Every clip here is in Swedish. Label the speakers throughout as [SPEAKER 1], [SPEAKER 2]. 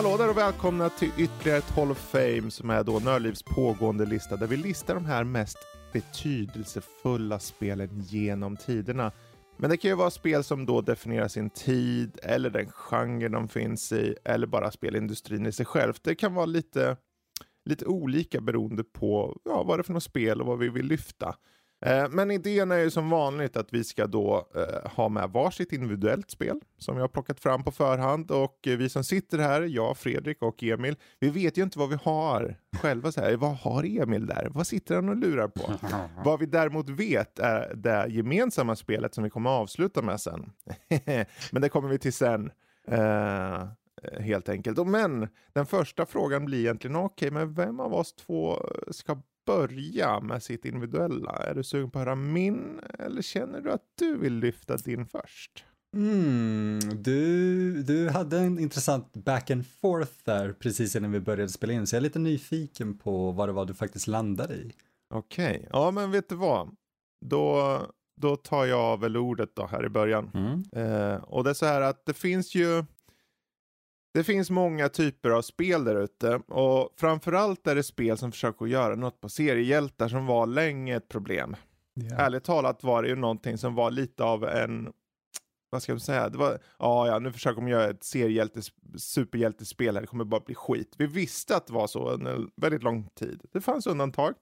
[SPEAKER 1] Hallå där och välkomna till ytterligare ett Hall of Fame som är då Nördlivs pågående lista där vi listar de här mest betydelsefulla spelen genom tiderna. Men det kan ju vara spel som då definierar sin tid eller den genre de finns i eller bara spelindustrin i sig själv. Det kan vara lite, lite olika beroende på ja, vad det är för något spel och vad vi vill lyfta. Eh, men idén är ju som vanligt att vi ska då eh, ha med varsitt individuellt spel som jag har plockat fram på förhand och eh, vi som sitter här, jag, Fredrik och Emil, vi vet ju inte vad vi har själva. Så här, vad har Emil där? Vad sitter han och lurar på? vad vi däremot vet är det gemensamma spelet som vi kommer att avsluta med sen. men det kommer vi till sen. Uh, helt enkelt. Men den första frågan blir egentligen, okej, okay, men vem av oss två ska börja med sitt individuella? Är du sugen på att höra min eller känner du att du vill lyfta din först?
[SPEAKER 2] Mm, du, du hade en intressant back and forth där precis innan vi började spela in så jag är lite nyfiken på vad det var du faktiskt landade i.
[SPEAKER 1] Okej, okay. ja men vet du vad? Då, då tar jag väl ordet då här i början. Mm. Eh, och det är så här att det finns ju det finns många typer av spel där ute och framförallt är det spel som försöker göra något på seriehjältar som var länge ett problem. Yeah. Ärligt talat var det ju någonting som var lite av en, vad ska man säga, det var, ja, ja nu försöker de göra ett seriehjältes, superhjältespel här, det kommer bara bli skit. Vi visste att det var så en väldigt lång tid. Det fanns undantag,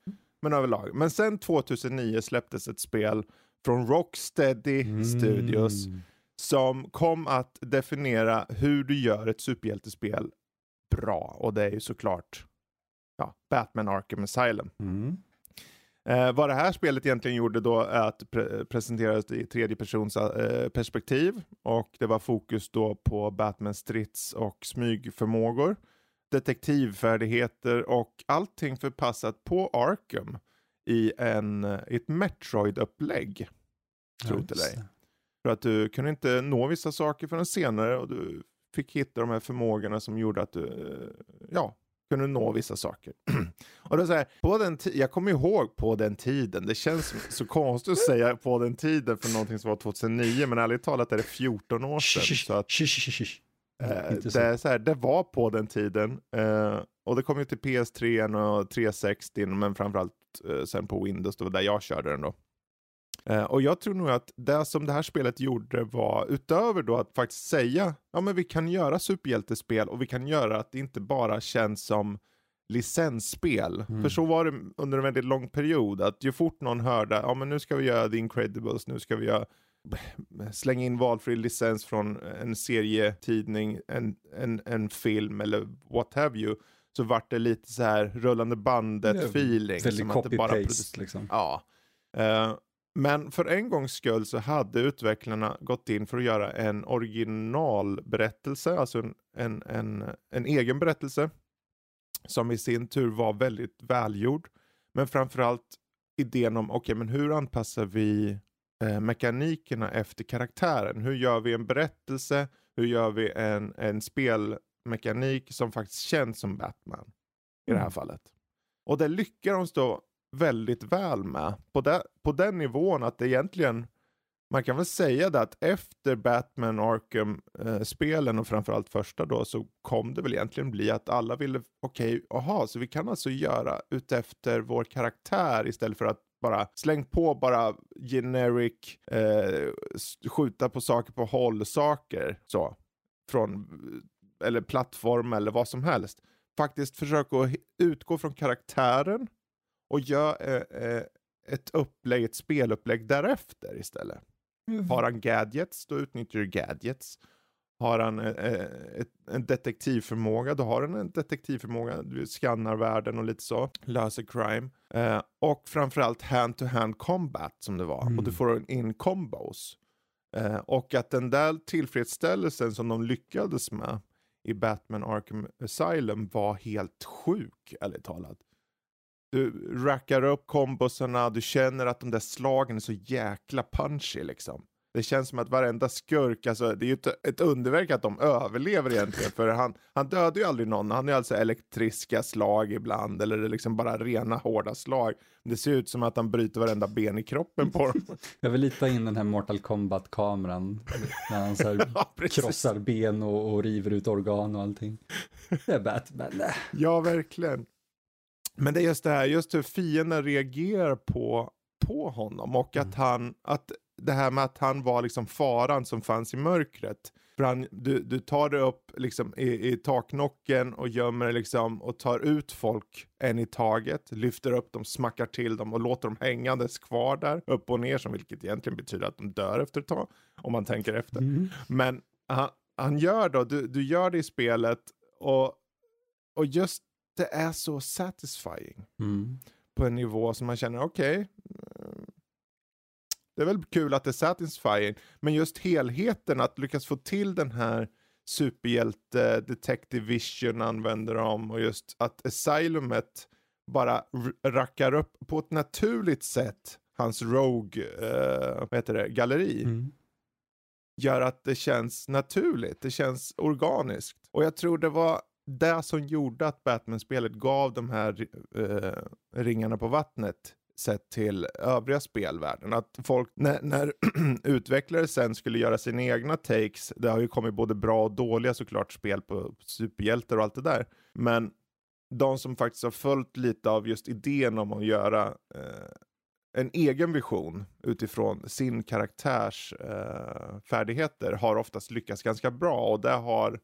[SPEAKER 1] men överlag. Men sen 2009 släpptes ett spel från Rocksteady mm. Studios som kom att definiera hur du gör ett superhjältespel bra. Och det är ju såklart ja, Batman Arkham Asylum. Mm. Eh, vad det här spelet egentligen gjorde då är att pre presenteras i tredje persons eh, perspektiv och det var fokus då på Batmans strids och smygförmågor, detektivfärdigheter och allting förpassat på Arkham i en, ett Metroid-upplägg. Tro till dig. För att du kunde inte nå vissa saker förrän senare och du fick hitta de här förmågorna som gjorde att du eh, ja, kunde nå vissa saker. och då så här, på den jag kommer ihåg på den tiden, det känns så konstigt att säga på den tiden för någonting som var 2009, men ärligt talat är det 14 år sedan. Så att, eh, det, är så här, det var på den tiden. Eh, och det kom ju till PS3 och 360, men framförallt eh, sen på Windows, det var där jag körde den då. Eh, och jag tror nog att det som det här spelet gjorde var, utöver då att faktiskt säga, ja men vi kan göra superhjältespel och vi kan göra att det inte bara känns som licensspel. Mm. För så var det under en väldigt lång period, att ju fort någon hörde, ja men nu ska vi göra The Incredibles, nu ska vi göra slänga in valfri licens från en serietidning, en, en, en film eller what have you. Så vart det lite så här rullande bandet feeling.
[SPEAKER 2] Väldigt copy-paste liksom.
[SPEAKER 1] Ja. Uh, men för en gångs skull så hade utvecklarna gått in för att göra en originalberättelse, alltså en, en, en, en egen berättelse. Som i sin tur var väldigt välgjord. Men framförallt idén om, okej okay, men hur anpassar vi eh, mekanikerna efter karaktären? Hur gör vi en berättelse? Hur gör vi en, en spelmekanik som faktiskt känns som Batman? I det här mm. fallet. Och det lyckades då väldigt väl med. På, de, på den nivån att det egentligen, man kan väl säga det att efter Batman Arkham-spelen eh, och framförallt första då så kom det väl egentligen bli att alla ville, okej, okay, aha, så vi kan alltså göra utefter vår karaktär istället för att bara släng på bara generic, eh, skjuta på saker på håll saker så. Från, eller plattform eller vad som helst. Faktiskt försöka utgå från karaktären och gör eh, eh, ett upplägg, ett spelupplägg därefter istället. Mm. Har han gadgets, då utnyttjar du gadgets. Har han eh, eh, ett, en detektivförmåga, då har han en detektivförmåga. Du skannar världen och lite så. Löser crime. Eh, och framförallt hand-to-hand combat som det var. Mm. Och du mm. får in combos. Eh, och att den där tillfredsställelsen som de lyckades med i Batman Arkham Asylum var helt sjuk, ärligt talat. Du rackar upp kombosarna, du känner att de där slagen är så jäkla punchy liksom. Det känns som att varenda skurk, alltså det är ju ett, ett underverk att de överlever egentligen. För han, han dödar ju aldrig någon. Han är alltså elektriska slag ibland eller liksom bara rena hårda slag. Det ser ut som att han bryter varenda ben i kroppen på dem.
[SPEAKER 2] Jag vill lita in den här Mortal Kombat-kameran. När han så
[SPEAKER 1] Ja,
[SPEAKER 2] krossar ben och, och river ut organ och allting. Det är Batman.
[SPEAKER 1] Ja, verkligen. Men det är just det här, just hur fienden reagerar på, på honom och att han, att det här med att han var liksom faran som fanns i mörkret. För han, du, du tar det upp liksom i, i taknocken och gömmer det liksom och tar ut folk en i taget, lyfter upp dem, smackar till dem och låter dem hängandes kvar där, upp och ner, som vilket egentligen betyder att de dör efter ett tag, om man tänker efter.
[SPEAKER 2] Mm.
[SPEAKER 1] Men han, han gör då, du, du gör det i spelet och, och just det är så satisfying
[SPEAKER 2] Mm.
[SPEAKER 1] på en nivå som man känner okej. mm, det är väl kul att det är satisfying, men just helheten, att lyckas få till den här superhjälte, detective vision använder de och just att asylumet bara rackar upp på ett naturligt sätt hans Rogue, eh, vad heter det, galleri
[SPEAKER 2] Mm.
[SPEAKER 1] gör att det känns naturligt, det känns organiskt. Och jag tror det var det som gjorde att Batman-spelet gav de här eh, ringarna på vattnet sett till övriga spelvärlden. Att folk, när, när utvecklare sen skulle göra sina egna takes, det har ju kommit både bra och dåliga såklart spel på superhjältar och allt det där. Men de som faktiskt har följt lite av just idén om att göra eh, en egen vision utifrån sin karaktärs eh, färdigheter har oftast lyckats ganska bra och det har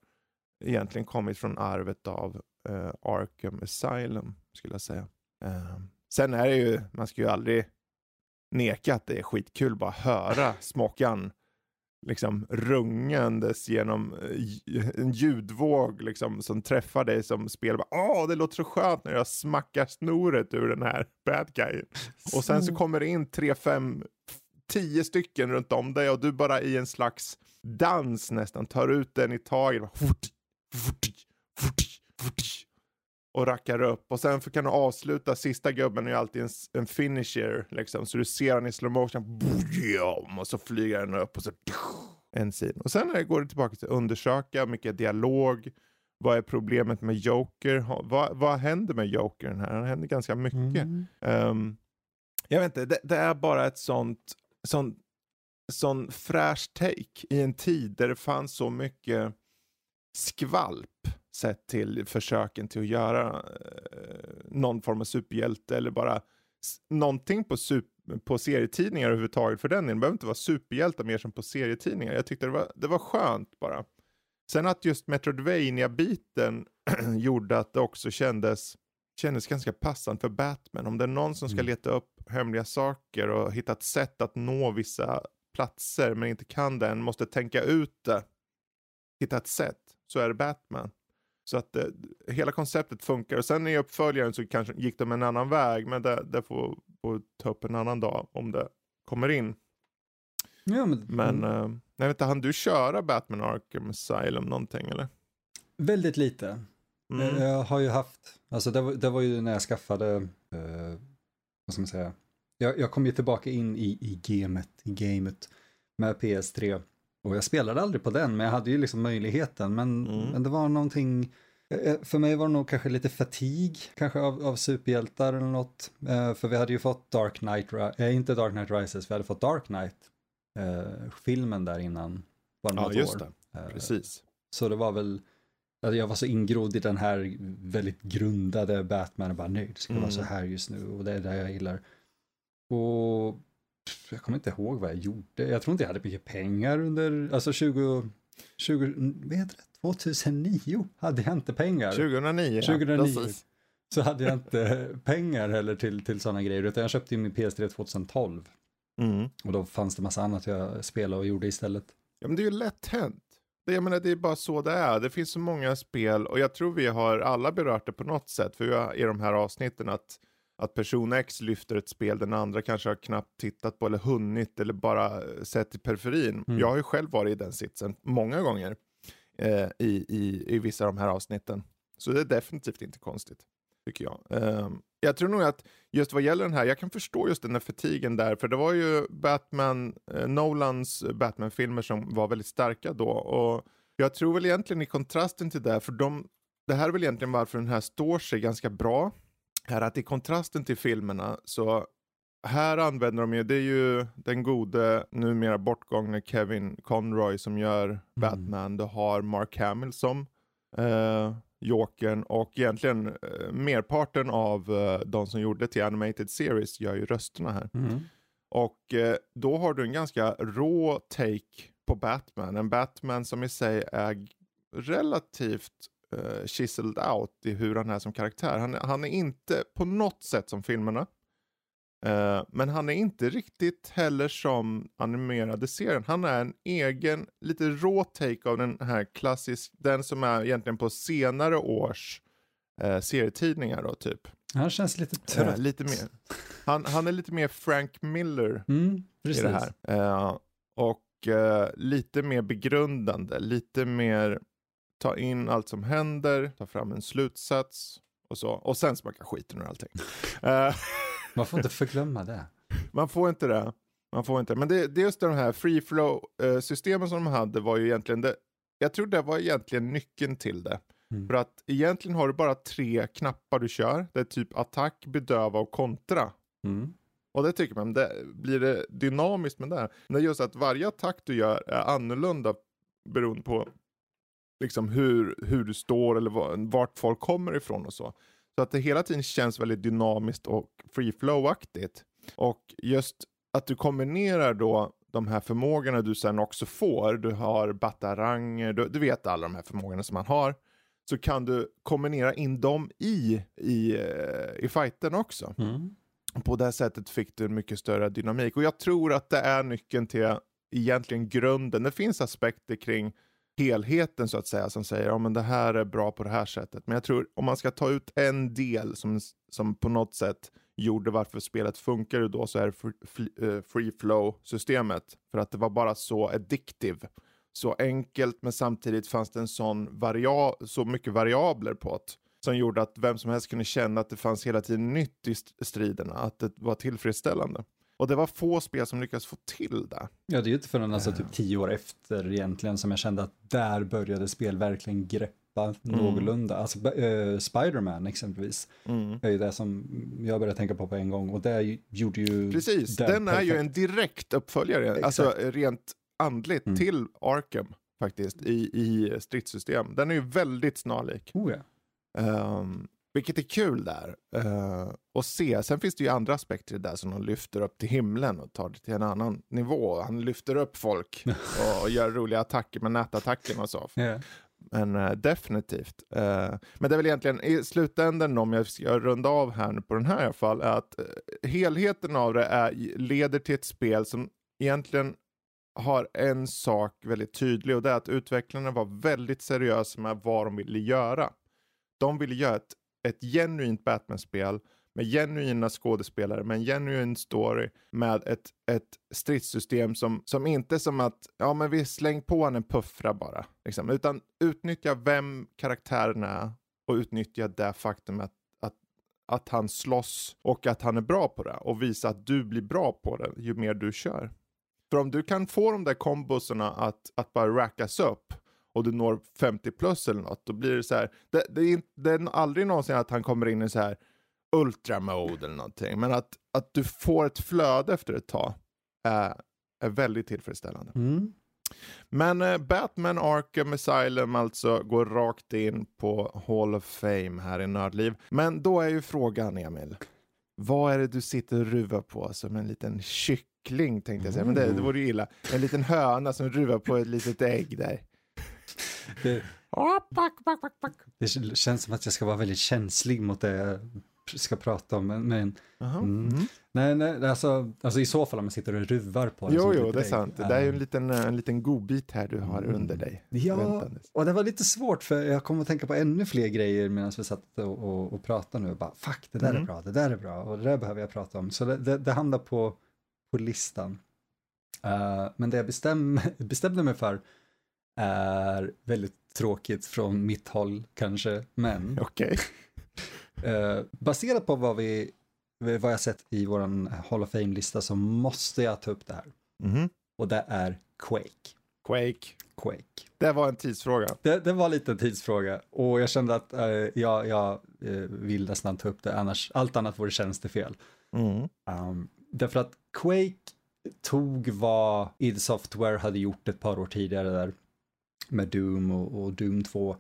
[SPEAKER 1] egentligen kommit från arvet av eh, Arkham Asylum skulle jag säga. Eh, sen är det ju, man ska ju aldrig neka att det är skitkul bara höra smockan liksom rungandes genom eh, en ljudvåg liksom som träffar dig som spelar. Bara, Åh, det låter så skönt när jag smackar snoret ur den här bad guyen. Och sen så kommer det in tre, fem, tio stycken runt om dig och du bara i en slags dans nästan tar ut den i taget. Bara, och rackar upp. Och sen kan du avsluta, sista gubben är ju alltid en, en finisher liksom. Så du ser den i slow motion. Och så flyger den upp och så en scene. Och sen går det tillbaka till undersöka, mycket dialog. Vad är problemet med Joker? Vad, vad händer med Joker den här? Det händer ganska mycket.
[SPEAKER 2] Mm.
[SPEAKER 1] Ehm, jag vet inte, det, det är bara ett sånt, sån, sån fräsch take i en tid där det fanns så mycket skvalp sett till försöken till att göra eh, någon form av superhjälte eller bara någonting på, på serietidningar överhuvudtaget för den delen. Det behöver inte vara superhjältar mer som på serietidningar. Jag tyckte det var, det var skönt bara. Sen att just Metroidvania-biten gjorde att det också kändes kändes ganska passande för Batman. Om det är någon som ska
[SPEAKER 2] Mm.
[SPEAKER 1] leta upp hemliga saker och hitta ett sätt att nå vissa platser men inte kan den, måste tänka ut det, hitta ett sätt, så är det Batman. Så att eh, hela konceptet funkar. Och sen i uppföljaren så kanske gick de en annan väg, men det, det får, får ta upp en annan dag om det kommer in.
[SPEAKER 2] Ja, men,
[SPEAKER 1] Men eh, jag vet inte, hann du köra Batman Arkham Asylum någonting eller?
[SPEAKER 2] Väldigt lite.
[SPEAKER 1] Mm.
[SPEAKER 2] Jag har ju haft, alltså det var, det var ju när jag skaffade, eh, vad ska man säga, jag, jag kom ju tillbaka in i, i gamet, i gamet med PS3 och jag spelade aldrig på den men jag hade ju liksom möjligheten men,
[SPEAKER 1] Mm.
[SPEAKER 2] men det var någonting, eh, för mig var det nog kanske lite fatig kanske av, av superhjältar eller något, Eh, för vi hade ju fått Dark Knight, eh, inte Dark Knight Rises, vi hade fått Dark Knight, eh, filmen där innan, bara
[SPEAKER 1] Ja, just
[SPEAKER 2] år.
[SPEAKER 1] det.
[SPEAKER 2] Eh,
[SPEAKER 1] Precis.
[SPEAKER 2] så det var väl, alltså jag var så ingrodd i den här väldigt grundade Batman och bara nej, det ska vara
[SPEAKER 1] Mm.
[SPEAKER 2] så här just nu och det är det jag gillar. Och jag kommer inte ihåg vad jag gjorde. Jag tror inte jag hade mycket pengar under, alltså 20, 20 vad heter det? 2009 hade jag inte pengar.
[SPEAKER 1] 2009.
[SPEAKER 2] 2009.
[SPEAKER 1] Precis.
[SPEAKER 2] Så hade jag inte pengar heller till, till sådana grejer, utan jag köpte ju min PS3 2012.
[SPEAKER 1] Mm.
[SPEAKER 2] Och då fanns det massa annat jag spelade och gjorde istället.
[SPEAKER 1] Ja, men det är ju lätt hänt. Det, jag menar, det är bara så det är. Det finns så många spel och jag tror vi har alla berört det på något sätt. För vi har i de här avsnitten att, att person X lyfter ett spel den andra kanske har knappt tittat på eller hunnit eller bara sett i periferin.
[SPEAKER 2] Mm.
[SPEAKER 1] Jag har ju själv varit i den sitsen många gånger eh, i, i, i vissa av de här avsnitten. Så det är definitivt inte konstigt. tycker jag. Um, jag tror nog att just vad gäller den här, jag kan förstå just den här fatigen där, för det var ju Batman, eh, Nolans Batman-filmer som var väldigt starka då. Och jag tror väl egentligen i kontrasten till det, för de, det här är väl egentligen varför den här står sig ganska bra, är att i kontrasten till filmerna så här använder de ju, det är ju den gode, numera bortgångne Kevin Conroy som gör mm. Batman. Du har Mark Hamill som eh, Jokern och egentligen eh, merparten av eh, de som gjorde till Animated Series gör ju rösterna här. Mm. Och eh, då har du en ganska rå take på Batman. En Batman som i sig är relativt uh, chiseled out i hur han är som karaktär. Han, han är inte på något sätt som filmerna. Uh, men han är inte riktigt heller som animerade serien. Han är en egen, lite rå take av den här klassisk, den som är egentligen på senare års uh, serietidningar då typ.
[SPEAKER 2] Han känns lite trött. Uh,
[SPEAKER 1] lite mer. Han, han är lite mer Frank Miller mm, i det här. och lite mer begrundande, lite mer ta in allt som händer, ta fram en slutsats och så. Och sen smaka skiten ur allting.
[SPEAKER 2] Man får inte förglömma det.
[SPEAKER 1] Man får inte det. Man får inte. Men det, det är just de här free flow systemen som de hade var ju egentligen det. Jag tror det var egentligen nyckeln till det. Mm. För att egentligen har du bara tre knappar du kör. Det är typ attack, bedöva och kontra. Mm. Och det tycker man, det, blir det dynamiskt med det? Det är just att varje attack du gör är annorlunda beroende på liksom hur, hur du står eller vart folk kommer ifrån och så. Så att det hela tiden känns väldigt dynamiskt och free flow-aktigt. Och just att du kombinerar då de här förmågorna du sen också får, du har bataranger, du, du vet alla de här förmågorna som man har, så kan du kombinera in dem i, i, eh, i fighten också. Mm. På det sättet fick du en mycket större dynamik. Och jag tror att det är nyckeln till egentligen grunden. Det finns aspekter kring helheten så att säga som säger att ja, det här är bra på det här sättet. Men jag tror om man ska ta ut en del som, som på något sätt gjorde varför spelet funkar då så är det eh, free flow systemet. För att det var bara så addictive. Så enkelt men samtidigt fanns det en sån varia så mycket variabler på det. Som gjorde att vem som helst kunde känna att det fanns hela tiden nytt i striderna. Att det var tillfredsställande. Och det var få spel som lyckades få till det.
[SPEAKER 2] Ja, det är ju inte förrän alltså typ tio år efter egentligen som jag kände att där började spel verkligen greppa mm. någorlunda. Alltså äh, Spiderman exempelvis mm. är ju det som jag började tänka på på en gång och det gjorde ju...
[SPEAKER 1] Precis, den perfekt. är ju en direkt uppföljare, Exakt. alltså rent andligt mm. till Arkham faktiskt i, i stridssystem. Den är ju väldigt snarlik.
[SPEAKER 2] Oh, ja.
[SPEAKER 1] Um, vilket är kul där uh, att se. Sen finns det ju andra aspekter där som de lyfter upp till himlen och tar det till en annan nivå. Han lyfter upp folk och, och gör roliga attacker med nätattacken och så. Yeah. Men uh, definitivt. Uh, men det är väl egentligen i slutändan om jag ska runda av här nu på den här i alla fall, är att helheten av det är, leder till ett spel som egentligen har en sak väldigt tydlig och det är att utvecklarna var väldigt seriösa med vad de ville göra. De ville göra ett ett genuint Batman-spel med genuina skådespelare, med en genuin story, med ett, ett stridssystem som, som inte som att, ja men vi släng på en puffra bara, liksom, utan utnyttja vem karaktären är och utnyttja det faktum att, att, att han slåss och att han är bra på det och visa att du blir bra på det ju mer du kör. För om du kan få de där kombosarna att, att bara rackas upp och du når 50 plus eller något, då blir det så här. Det, det, är, det är aldrig någonsin att han kommer in i så här ultra mode eller någonting, men att, att du får ett flöde efter ett tag är, är väldigt tillfredsställande. Mm. Men eh, Batman Arkham Asylum alltså går rakt in på Hall of Fame här i Nördliv. Men då är ju frågan Emil, vad är det du sitter och ruvar på som en liten kyckling tänkte jag säga, men det, det vore ju illa. En liten höna som ruvar på ett litet ägg där.
[SPEAKER 2] Det, det känns som att jag ska vara väldigt känslig mot det jag ska prata om. Men, mm. Mm. Nej, nej, alltså, alltså i så fall om man sitter och ruvar på
[SPEAKER 1] det. Jo, jo, det är sant. Det är ju en liten, en liten godbit här du har mm. under dig.
[SPEAKER 2] Ja, och det var lite svårt för jag kom att tänka på ännu fler grejer medan vi satt och, och, och pratade nu. Och bara, fuck, det där mm. är bra, det där är bra och det där behöver jag prata om. Så det, det, det hamnar på, på listan. Uh, men det jag bestäm, bestämde mig för är väldigt tråkigt från mitt håll kanske, men.
[SPEAKER 1] Okej.
[SPEAKER 2] Eh, baserat på vad, vi, vad jag sett i vår Hall of Fame-lista så måste jag ta upp det här.
[SPEAKER 1] Mhm.
[SPEAKER 2] Och det är Quake.
[SPEAKER 1] Quake.
[SPEAKER 2] Quake.
[SPEAKER 1] Det var en tidsfråga.
[SPEAKER 2] Det, det var lite en tidsfråga och jag kände att eh, jag, jag eh, vill nästan ta upp det, annars allt annat vore tjänstefel.
[SPEAKER 1] Mm.
[SPEAKER 2] Um, därför att Quake tog vad id Software hade gjort ett par år tidigare där med Doom och, och Doom 2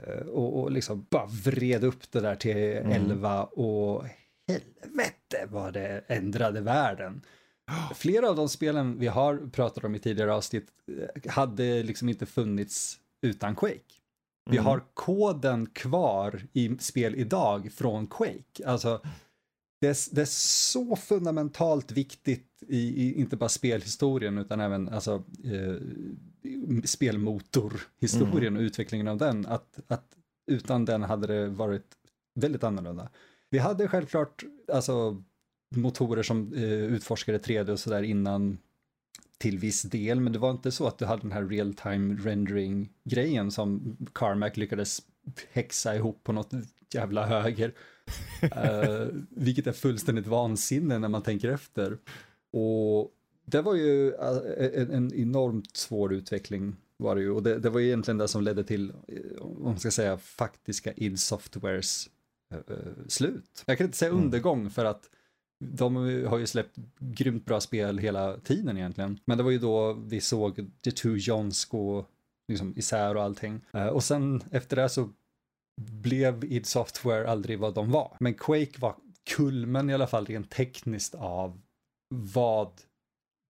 [SPEAKER 2] eh, och, och liksom bara vred upp det där till
[SPEAKER 1] Mm.
[SPEAKER 2] 11 och helvete vad det ändrade världen. Flera av de spelen vi har pratat om i tidigare avsnitt eh, hade liksom inte funnits utan Quake. Vi
[SPEAKER 1] Mm.
[SPEAKER 2] har koden kvar i spel idag från Quake. Alltså, det är, det är så fundamentalt viktigt i, i inte bara spelhistorien utan även alltså, eh, spelmotorhistorien och utvecklingen av den. Att, att utan den hade det varit väldigt annorlunda. Vi hade självklart alltså, motorer som eh, utforskade 3D och sådär innan till viss del, men det var inte så att du hade den här real time rendering grejen som Carmack lyckades häxa ihop på något jävla höger. Eh, vilket är fullständigt vansinne när man tänker efter. Och det var ju eh, en, en enormt svår utveckling var det ju. Och det, det var ju egentligen det som ledde till, eh, om man ska säga, faktiska id Softwares eh, eh, slut. Jag kan inte säga
[SPEAKER 1] Mm.
[SPEAKER 2] undergång för att de har ju släppt grymt bra spel hela tiden egentligen. Men det var ju då vi såg The Two Johns gå liksom isär och allting. Och sen efter det så blev id Software aldrig vad de var. Men Quake var kulmen i alla fall rent tekniskt av vad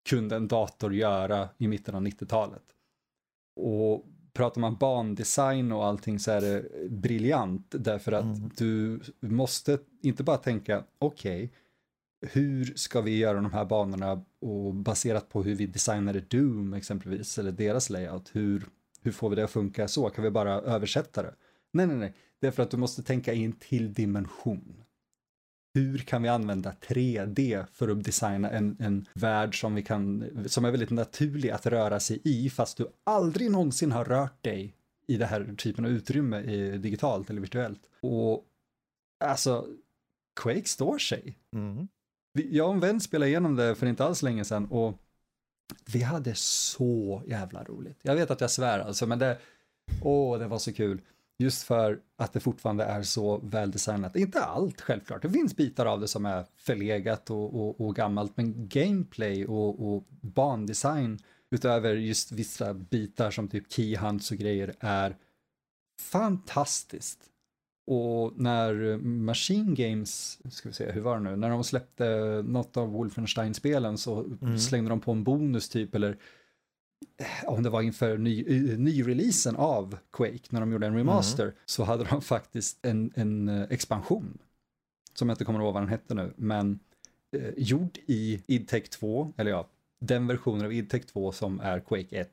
[SPEAKER 2] kunde en dator göra i mitten av 90-talet. Och pratar man bandesign och allting så är det briljant därför att
[SPEAKER 1] Mm.
[SPEAKER 2] du måste inte bara tänka okej, hur ska vi göra de här banorna och baserat på hur vi designade Doom exempelvis eller deras layout, hur, hur får vi det att funka så? Kan vi bara översätta det? Nej, nej, nej, det är för att du måste tänka in till dimension. Hur kan vi använda 3D för att designa en, en värld som, vi kan, som är väldigt naturlig att röra sig i fast du aldrig någonsin har rört dig i det här typen av utrymme i, digitalt eller virtuellt. Och alltså, Quake står sig.
[SPEAKER 1] Mm.
[SPEAKER 2] Jag och en vän spelade igenom det för inte alls länge sedan och vi hade så jävla roligt. Jag vet att jag svär alltså, men det, åh, det var så kul. Just för att det fortfarande är så väldesignat. Inte allt självklart, det finns bitar av det som är förlegat och, och, och gammalt, men gameplay och, och bandesign utöver just vissa bitar som typ keyhunts och grejer är fantastiskt. Och när Machine Games, ska vi se, hur var det nu, när de släppte något av Wolfenstein-spelen så
[SPEAKER 1] Mm.
[SPEAKER 2] slängde de på en bonus typ, eller om det var inför ny, eh, nyreleasen av Quake, när de gjorde en remaster, så hade de faktiskt en, en eh, expansion, som jag inte kommer ihåg vad den hette nu, men eh, gjord i idtech 2, eller ja, den versionen av idtech 2 som är Quake 1,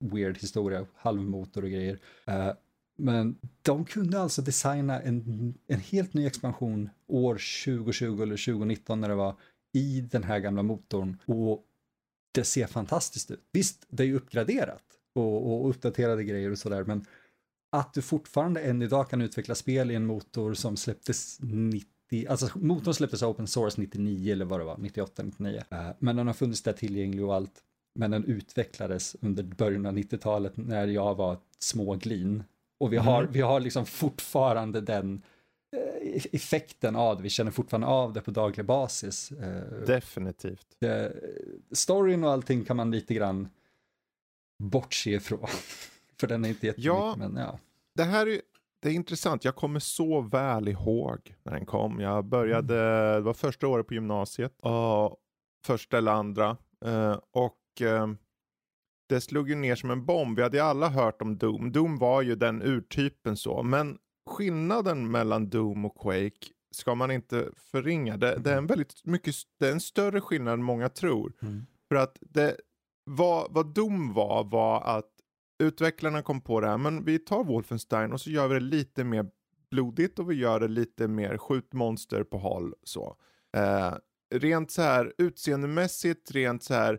[SPEAKER 2] weird historia, halvmotor och grejer. Eh, men de kunde alltså designa en, en helt ny expansion år 2020 eller 2019 när det var i den här gamla motorn och det ser fantastiskt ut. Visst, det är ju uppgraderat och, och uppdaterade grejer och sådär, men att du fortfarande än idag kan utveckla spel i en motor som släpptes 90, alltså motorn släpptes open source 99 eller vad det var, 98, 99. Eh, Men den har funnits där tillgänglig och allt. Men den utvecklades under början av 90-talet när jag var ett småglin. Och vi har,
[SPEAKER 1] Mhm.
[SPEAKER 2] vi har liksom fortfarande den effekten av det, vi känner fortfarande av det på daglig basis. Eh,
[SPEAKER 1] Definitivt.
[SPEAKER 2] det, storyn och allting kan man lite grann bortse ifrån. För den är inte jättemycket,
[SPEAKER 1] Ja.
[SPEAKER 2] men ja.
[SPEAKER 1] Det här är, det är intressant. Jag kommer så väl ihåg när den kom. Jag började, det var första året på gymnasiet. Och första eller andra. Eh, och eh, det slog ju ner som en bomb. Vi hade ju alla hört om Doom. Doom var ju den urtypen så. Men skillnaden mellan Doom och Quake ska man inte förringa. Det, det är en väldigt mycket, det är en större skillnad än många tror.
[SPEAKER 2] Mm.
[SPEAKER 1] För att det, vad, vad Doom var, var att utvecklarna kom på det här, men vi tar Wolfenstein och så gör vi det lite mer blodigt och vi gör det lite mer skjut monster på håll så. Eh, rent så här utseendemässigt, rent så här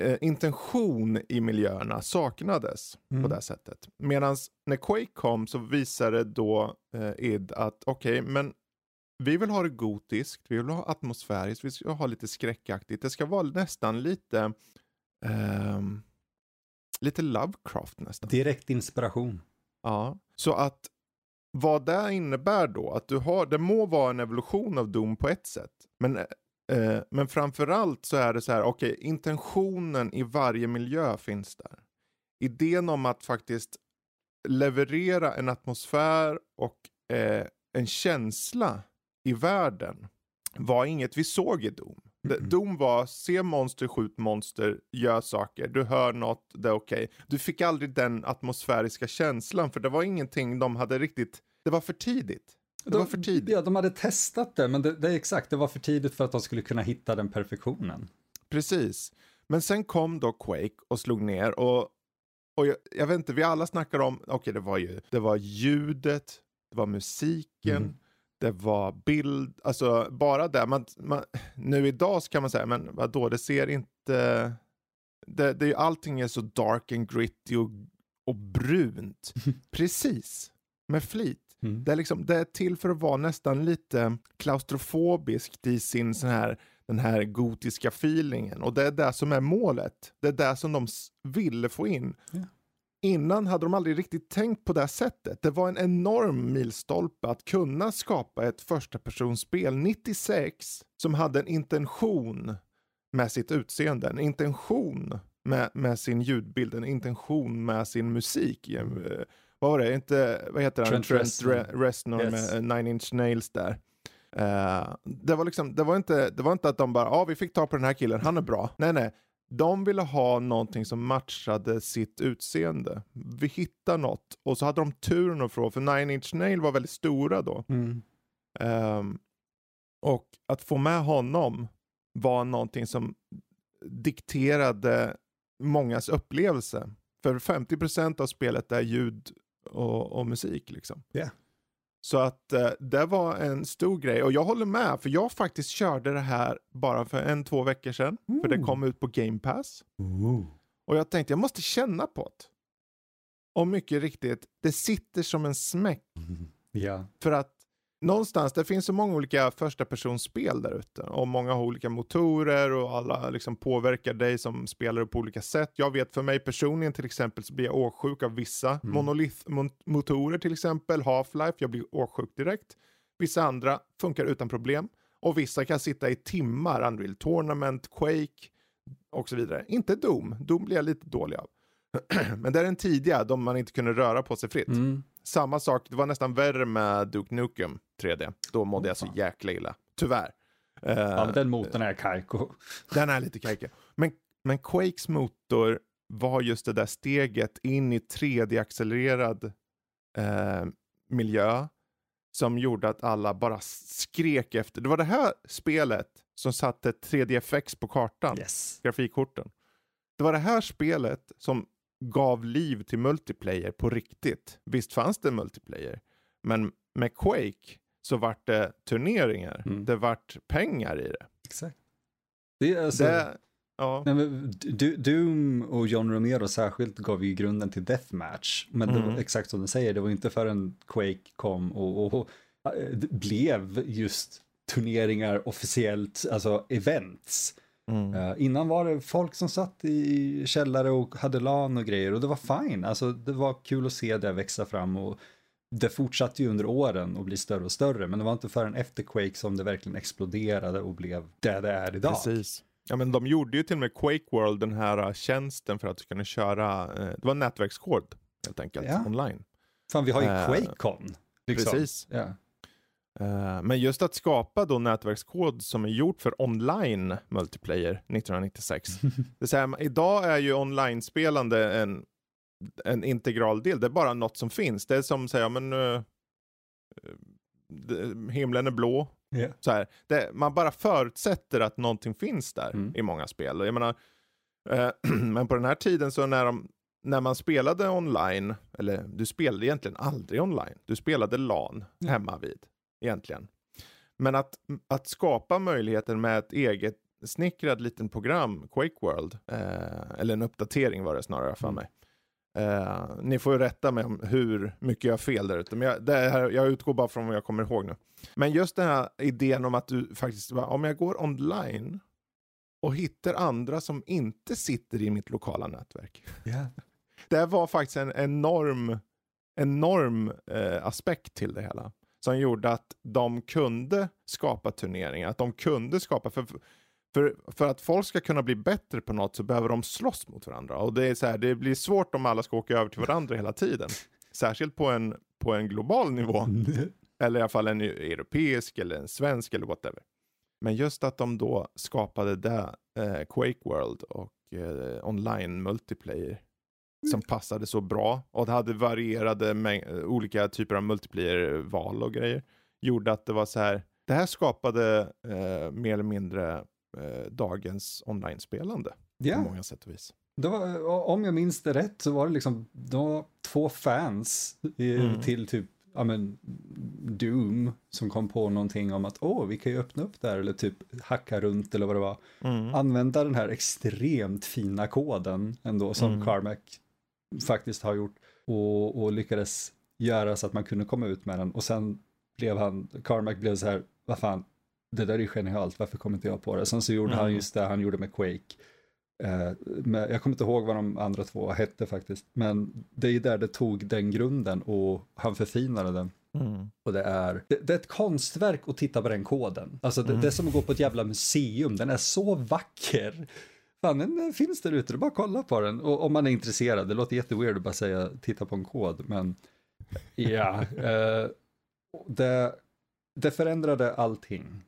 [SPEAKER 1] eh, intention i miljöerna saknades
[SPEAKER 2] Mm.
[SPEAKER 1] på det sättet. Medan när Quake kom så visade då eh, id att okej, men vi vill ha det gotiskt, vi vill ha atmosfäriskt, vi ska ha lite skräckaktigt. Det ska vara nästan lite ehm, lite Lovecraft nästan.
[SPEAKER 2] Direkt inspiration.
[SPEAKER 1] Ja, så att vad det innebär då, att du har, det må vara en evolution av Doom på ett sätt, men, eh, men framförallt så är det så här, okej, intentionen i varje miljö finns där. Idén om att faktiskt leverera en atmosfär och eh, en känsla i världen var inget vi såg i Doom.
[SPEAKER 2] Mm.
[SPEAKER 1] Doom var se monster, skjut monster, gör saker, du hör något, det är okej. Du fick aldrig den atmosfäriska känslan för det var ingenting de hade riktigt, det var för tidigt. Det var för tidigt.
[SPEAKER 2] Ja, de hade testat det, men det, det är exakt, det var för tidigt för att de skulle kunna hitta den perfektionen.
[SPEAKER 1] Precis. Men sen kom då Quake och slog ner och, och jag, jag vet inte, vi alla snackar om, okej det var ju, det var ljudet, det var musiken,
[SPEAKER 2] Mm.
[SPEAKER 1] det var bild, alltså bara det. Man, man, nu idag så kan man säga, men vadå, det ser inte, det, det, allting är så dark and gritty och, och brunt. Precis, med flit.
[SPEAKER 2] Mm.
[SPEAKER 1] Det är, liksom, det är till för att vara nästan lite klaustrofobiskt i sin sån här, den här gotiska feelingen. Och det är det som är målet. Det är det som de ville få in.
[SPEAKER 2] Ja.
[SPEAKER 1] Innan hade de aldrig riktigt tänkt på det sättet. Det var en enorm milstolpe att kunna skapa ett första personspel 96 som hade en intention med sitt utseende, en intention med, med sin ljudbild, en intention med sin musik. Vad var det? Inte, vad heter han?
[SPEAKER 2] Trent.
[SPEAKER 1] Re- Reznor
[SPEAKER 2] Yes.
[SPEAKER 1] med eh, Nine Inch Nails där. Eh, det, var liksom, det, var inte, det var inte att de bara, ja ah, vi fick ta på den här killen, han är bra. Nej, nej. De ville ha någonting som matchade sitt utseende. Vi hittar något och så hade de turen att få, för Nine Inch Nails var väldigt stora då.
[SPEAKER 2] Mm.
[SPEAKER 1] Ehm, och att få med honom var någonting som dikterade mångas upplevelse. För 50% av spelet är ljud och, och musik liksom.
[SPEAKER 2] Ja.
[SPEAKER 1] Så att eh, det var en stor grej och jag håller med för jag faktiskt körde det här bara för en, två veckor sedan. För det kom ut på Game Pass.
[SPEAKER 2] Ooh.
[SPEAKER 1] Och jag tänkte jag måste känna på det. Och mycket riktigt, det sitter som en smäck
[SPEAKER 2] Ja.
[SPEAKER 1] för att någonstans, det finns så många olika första personsspel där ute. Och många har olika motorer och alla liksom påverkar dig som spelare på olika sätt. Jag vet för mig personligen till exempel så blir jag åksjuk av vissa
[SPEAKER 2] Mm.
[SPEAKER 1] monolith-motorer till exempel. Half-Life, jag blir åksjuk direkt. Vissa andra funkar utan problem. Och vissa kan sitta i timmar, Unreal Tournament, Quake och så vidare. Inte Doom, Doom blir jag lite dålig av. Men det är den tidiga, de man inte kunde röra på sig fritt.
[SPEAKER 2] Mm.
[SPEAKER 1] Samma sak, det var nästan värre med Duke Nukem 3D. Då mådde jag så jäkla illa. Tyvärr. Eh,
[SPEAKER 2] Ja, men den motorn är kajko.
[SPEAKER 1] den är lite kajkig. Men, men Quakes motor var just det där steget in i 3D-accelererad eh, miljö som gjorde att alla bara skrek efter. Det var det här spelet som satte 3D-FX på kartan
[SPEAKER 2] Yes.
[SPEAKER 1] grafikkorten. Det var det här spelet som gav liv till multiplayer på riktigt. Visst fanns det multiplayer, men med Quake så vart det turneringar.
[SPEAKER 2] Mm.
[SPEAKER 1] Det vart pengar i det.
[SPEAKER 2] Exakt. Det är alltså...
[SPEAKER 1] det ja.
[SPEAKER 2] Nej, men Doom och John Romero särskilt gav ju grunden till Deathmatch. Men det var
[SPEAKER 1] Mm.
[SPEAKER 2] exakt som du säger, det var inte förrän Quake kom och, och, och blev just turneringar officiellt, alltså events.
[SPEAKER 1] Mm.
[SPEAKER 2] Eh, innan var det folk som satt i källare och hade LAN och grejer och det var fine. Alltså det var kul att se det växa fram och det fortsatte ju under åren och bli större och större. Men det var inte förrän efter Quake som det verkligen exploderade och blev det det är idag.
[SPEAKER 1] Precis. Ja, men de gjorde ju till och med Quake World den här uh, tjänsten för att du kunde köra, eh, det var nätverkskod helt enkelt,
[SPEAKER 2] Ja.
[SPEAKER 1] online.
[SPEAKER 2] Fan, vi har ju
[SPEAKER 1] Eh,
[SPEAKER 2] QuakeCon. Liksom.
[SPEAKER 1] Precis. Eh, men just att skapa då nätverkskod som är gjort för online multiplayer 1996. det vill säga, idag är ju online-spelande en, en integral del. Det är bara något som finns. Det är som säga, men uh, himlen är blå.
[SPEAKER 2] Ja.
[SPEAKER 1] Så här, det, man bara förutsätter att någonting finns där
[SPEAKER 2] Mm.
[SPEAKER 1] i många spel. Jag menar, eh, men på den här tiden så när, de, när man spelade online, eller du spelade egentligen aldrig online, du spelade LAN hemma vid egentligen. Men att, att skapa möjligheten med ett eget hemsnickrad liten program, Quake World. Eh, eller en uppdatering var det snarare för
[SPEAKER 2] Mm.
[SPEAKER 1] mig. Eh, ni får ju rätta mig om hur mycket jag har fel där ute, men jag, det här, jag utgår bara från vad jag kommer ihåg nu. Men just den här idén om att du faktiskt, om jag går online och hittar andra som inte sitter i mitt lokala nätverk.
[SPEAKER 2] Yeah.
[SPEAKER 1] Det var faktiskt en enorm, enorm eh, aspekt till det hela. Som gjorde att de kunde skapa turneringar, att de kunde skapa, för, för, för att folk ska kunna bli bättre på något så behöver de slåss mot varandra. Och det, är så här, det blir svårt om alla ska åka över till varandra hela tiden. Särskilt på en, på en global nivå. Eller i alla fall en europeisk eller en svensk eller whatever. Men just att de då skapade det, eh, Quake World och eh, online multiplayer som passade så bra och det hade varierade olika typer av multiplayer-val och grejer. Gjorde att det var så här, det här skapade eh, mer eller mindre eh, dagens online-spelande
[SPEAKER 2] Ja.
[SPEAKER 1] på många sätt och vis.
[SPEAKER 2] Var, om jag minns det rätt så var det liksom var två fans i,
[SPEAKER 1] Mm.
[SPEAKER 2] till typ ja, men, Doom som kom på någonting om att åh, vi kan ju öppna upp där eller typ hacka runt eller vad det var.
[SPEAKER 1] Mm.
[SPEAKER 2] Använda den här extremt fina koden ändå som
[SPEAKER 1] Mm.
[SPEAKER 2] Carmack faktiskt har gjort och, och lyckades göra så att man kunde komma ut med den och sen blev han, Carmack blev så här, vad fan, det där är ju genialt, varför kommer inte jag på det? Sen så gjorde han
[SPEAKER 1] Mm.
[SPEAKER 2] just det han gjorde med Quake. Eh, men jag kommer inte ihåg vad de andra två hette faktiskt, men det är ju där det tog den grunden och han förfinade den.
[SPEAKER 1] Mm.
[SPEAKER 2] Och det är, det, det är ett konstverk att titta på den koden. Alltså det,
[SPEAKER 1] Mm.
[SPEAKER 2] det är som att gå på ett jävla museum, den är så vacker. Fan, den finns där ute, det är bara att kolla på den. Och om man är intresserad, det låter jätteweird att bara säga titta på en kod, men ja. eh, det, det förändrade allting.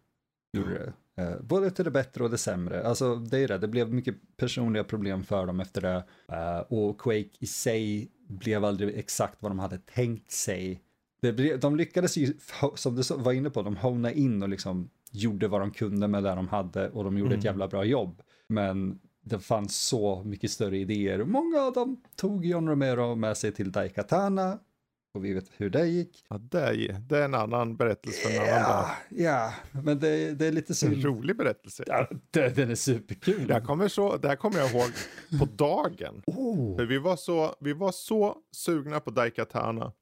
[SPEAKER 2] Gjorde det. Eh, både till det bättre och det sämre. Alltså det är det, det blev mycket personliga problem för dem efter det. Eh, och Quake i sig blev aldrig exakt vad de hade tänkt sig. Det blev, de lyckades ju, som du var inne på, de hona in och liksom gjorde vad de kunde med det de hade och de gjorde ett
[SPEAKER 1] Mm.
[SPEAKER 2] jävla bra jobb. Men det fanns så mycket större idéer många av dem tog John Romero med sig till Daikatana och vi vet hur det gick.
[SPEAKER 1] Ja, det, är, det är en annan berättelse för en annan dag.
[SPEAKER 2] Ja, ja, men det, det är lite
[SPEAKER 1] En
[SPEAKER 2] synd.
[SPEAKER 1] rolig berättelse.
[SPEAKER 2] Ja, det, den är superkul.
[SPEAKER 1] Det här kommer, så, det kommer jag ihåg på dagen.
[SPEAKER 2] Oh.
[SPEAKER 1] För vi var så, vi var så sugna på Daikatana.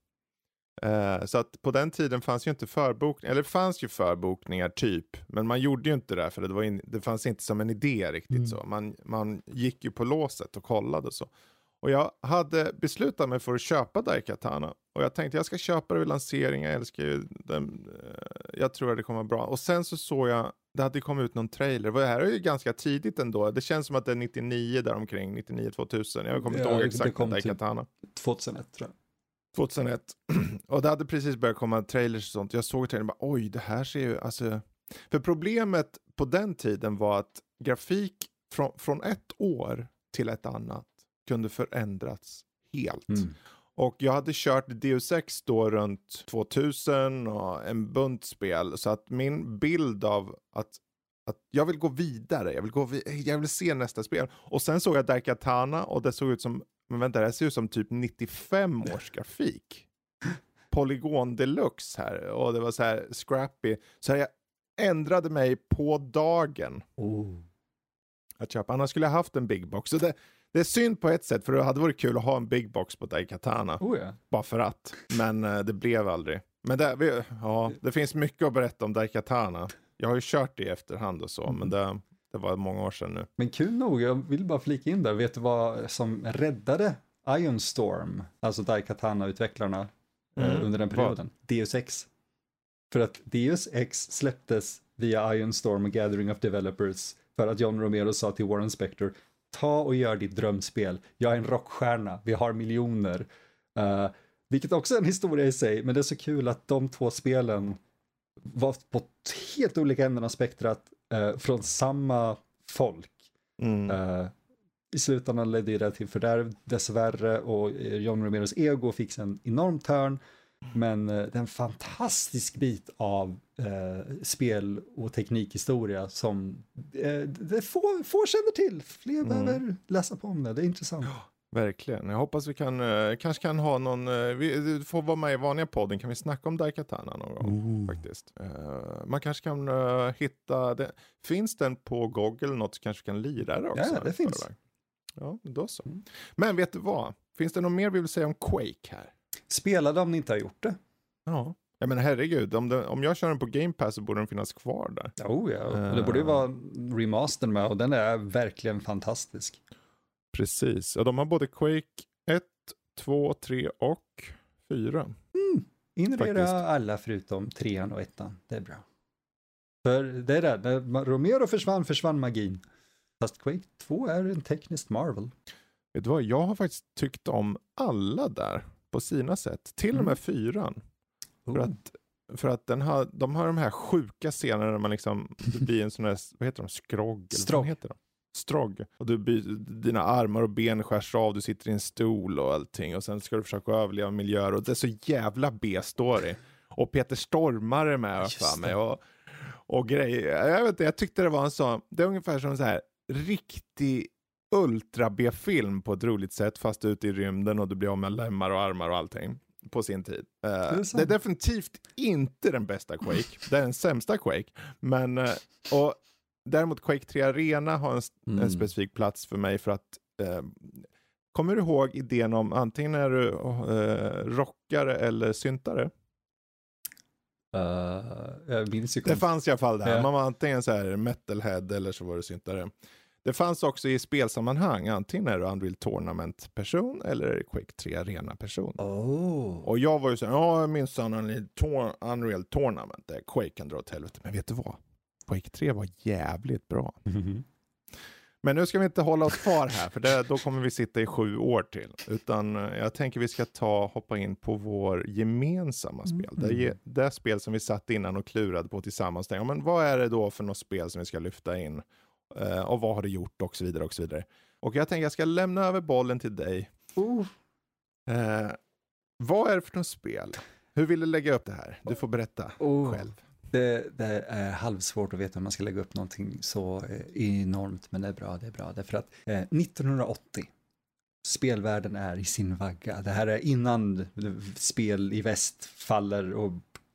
[SPEAKER 1] Eh, så att på den tiden fanns ju inte förbokningar, eller fanns ju förbokningar typ, men man gjorde ju inte det för det, var in, det fanns inte som en idé riktigt
[SPEAKER 2] Mm.
[SPEAKER 1] så. Man, man gick ju på låset och kollade och så. Och jag hade beslutat mig för att köpa Daikatana. Och jag tänkte jag ska köpa det vid lansering, jag älskar ju den. eh, Jag tror att det kommer vara bra. Och sen så såg jag, det hade kommit ut någon trailer. Det här är ju ganska tidigt ändå. Det känns som att det är 99 däromkring, 99-2000. Jag kommer inte
[SPEAKER 2] Ja,
[SPEAKER 1] ihåg exakt när
[SPEAKER 2] typ-
[SPEAKER 1] Daikatana.
[SPEAKER 2] 2001 tror jag.
[SPEAKER 1] 2001. och det hade precis börjat komma trailers och sånt. Jag såg trailern och bara oj, det här ser ju, alltså. För problemet på den tiden var att grafik från, från ett år till ett annat kunde förändras helt.
[SPEAKER 2] Mm.
[SPEAKER 1] Och jag hade kört Deus Ex då runt 2000 och en bunt spel. Så att min bild av att, att jag vill gå vidare, jag vill, gå vi- jag vill se nästa spel. Och sen såg jag Daikatana och det såg ut som, men vänta det här ser ut som typ 95 års grafik. Polygon deluxe här och det var så här scrappy. Så jag ändrade mig på dagen
[SPEAKER 2] Oh.
[SPEAKER 1] att köpa. Annars skulle jag haft en big box. Så det, det är synd på ett sätt för det hade varit kul att ha en big box på Daikatana.
[SPEAKER 2] Oh ja.
[SPEAKER 1] Bara för att. Men eh, det blev aldrig. Men det, vi, ja, det finns mycket att berätta om Daikatana. Jag har ju kört det i efterhand och så,
[SPEAKER 2] Mm.
[SPEAKER 1] men det, det var många år sedan nu.
[SPEAKER 2] Men kul nog, jag vill bara flika in där, vet du vad som räddade Ion Storm, alltså Daikatana-utvecklarna eh,
[SPEAKER 1] Mm,
[SPEAKER 2] under den
[SPEAKER 1] vad?
[SPEAKER 2] perioden? Deus Ex. För att Deus Ex släpptes via Ion Storm och Gathering of Developers för att John Romero sa till Warren Spector, ta och gör ditt drömspel, jag är en rockstjärna, vi har miljoner. Eh, vilket också är en historia i sig, men det är så kul att de två spelen var på helt olika änden av spektrat eh, från samma folk.
[SPEAKER 1] Mm.
[SPEAKER 2] Eh, I slutändan ledde det till fördärv dessvärre och John Romeros ego fick en enorm törn. Men eh, det är en fantastisk bit av eh, spel och teknikhistoria som eh, det få, få känner till. Fler
[SPEAKER 1] Mm.
[SPEAKER 2] behöver läsa på om det, det är intressant.
[SPEAKER 1] Verkligen. Jag hoppas vi kan, eh, kanske kan ha någon, eh, vi får vara med i vanliga podden, kan vi snacka om Daikatana någon gång?
[SPEAKER 2] Ooh.
[SPEAKER 1] Faktiskt. Man kanske kan hitta, det. finns den på Google något så kanske vi kan lira det också?
[SPEAKER 2] Ja, det finns.
[SPEAKER 1] Ja, då så.
[SPEAKER 2] Mm.
[SPEAKER 1] Men vet du vad? Finns det något mer vi vill säga om Quake här?
[SPEAKER 2] Spela det om ni inte har gjort det.
[SPEAKER 1] Ja. Jag menar herregud, om, det, om jag kör den på Game Pass så borde den finnas kvar där.
[SPEAKER 2] Oh ja, och det borde ju vara remastern med och den är verkligen fantastisk.
[SPEAKER 1] Precis, och de har både Quake 1, 2, 3 och 4.
[SPEAKER 2] Inreda
[SPEAKER 1] Faktiskt.
[SPEAKER 2] alla förutom trean och ettan, det är bra. För det är det, när Romero försvann försvann magin. Fast Quake 2 är en tekniskt marvel.
[SPEAKER 1] Vet du vad, jag har faktiskt tyckt om alla där på sina sätt. Till och med fyran. För
[SPEAKER 2] Oh.
[SPEAKER 1] att, för att den har, de har de här sjuka scenerna när man liksom, det blir en sån här, vad heter de, skrogg?
[SPEAKER 2] Strogg.
[SPEAKER 1] heter de? Strogg. Och du, dina armar och ben skärs av, du sitter i en stol och allting. Och sen ska du försöka överleva miljöer. Och det är så jävla B-story. Och Peter Stormare är med för mig. Och, och grejer. Jag vet inte, jag tyckte det var en sån, det är ungefär som så här riktig ultra B-film på ett roligt sätt fast ute i rymden och du blir av med lemmar och armar och allting på sin tid. Eh,
[SPEAKER 2] är
[SPEAKER 1] det, är definitivt inte den bästa Quake, det är den sämsta Quake. Men, eh, och däremot Quake 3 Arena har en, s- en
[SPEAKER 2] Mm.
[SPEAKER 1] specifik plats för mig för att eh, Kommer du ihåg idén om antingen är du rockare eller syntare?
[SPEAKER 2] Uh,
[SPEAKER 1] Det fanns i alla fall där.
[SPEAKER 2] Ja.
[SPEAKER 1] Man var antingen så här metalhead eller så var du syntare. Det fanns också i spelsammanhang. Antingen är du Unreal Tournament-person eller Quake 3 Arena-person.
[SPEAKER 2] Oh.
[SPEAKER 1] Och jag var ju så här, ja minsann Unreal Tour- Unreal Tournament, där Quake kan dra åt helvete. Men vet du vad? Quake 3 var jävligt bra.
[SPEAKER 2] Mhm.
[SPEAKER 1] Men nu ska vi inte hålla oss kvar här, för det, då kommer vi sitta i sju år till. Utan eh, jag tänker vi ska ta, hoppa in på vår gemensamma spel.
[SPEAKER 2] Mm.
[SPEAKER 1] Det, det spel som vi satt innan och klurade på tillsammans. Ja, men vad är det då för något spel som vi ska lyfta in? Eh, och vad har du gjort och så vidare och så vidare. Och jag tänker jag ska lämna över bollen till dig.
[SPEAKER 2] Oh.
[SPEAKER 1] Eh, vad är det för något spel? Hur vill du lägga upp det här? Du får berätta
[SPEAKER 2] Oh.
[SPEAKER 1] själv.
[SPEAKER 2] Det, det är halvsvårt att veta om man ska lägga upp någonting så eh, enormt, men det är bra, det är bra. Därför att eh, 1980, spelvärlden är i sin vagga. Det här är innan spel i väst faller och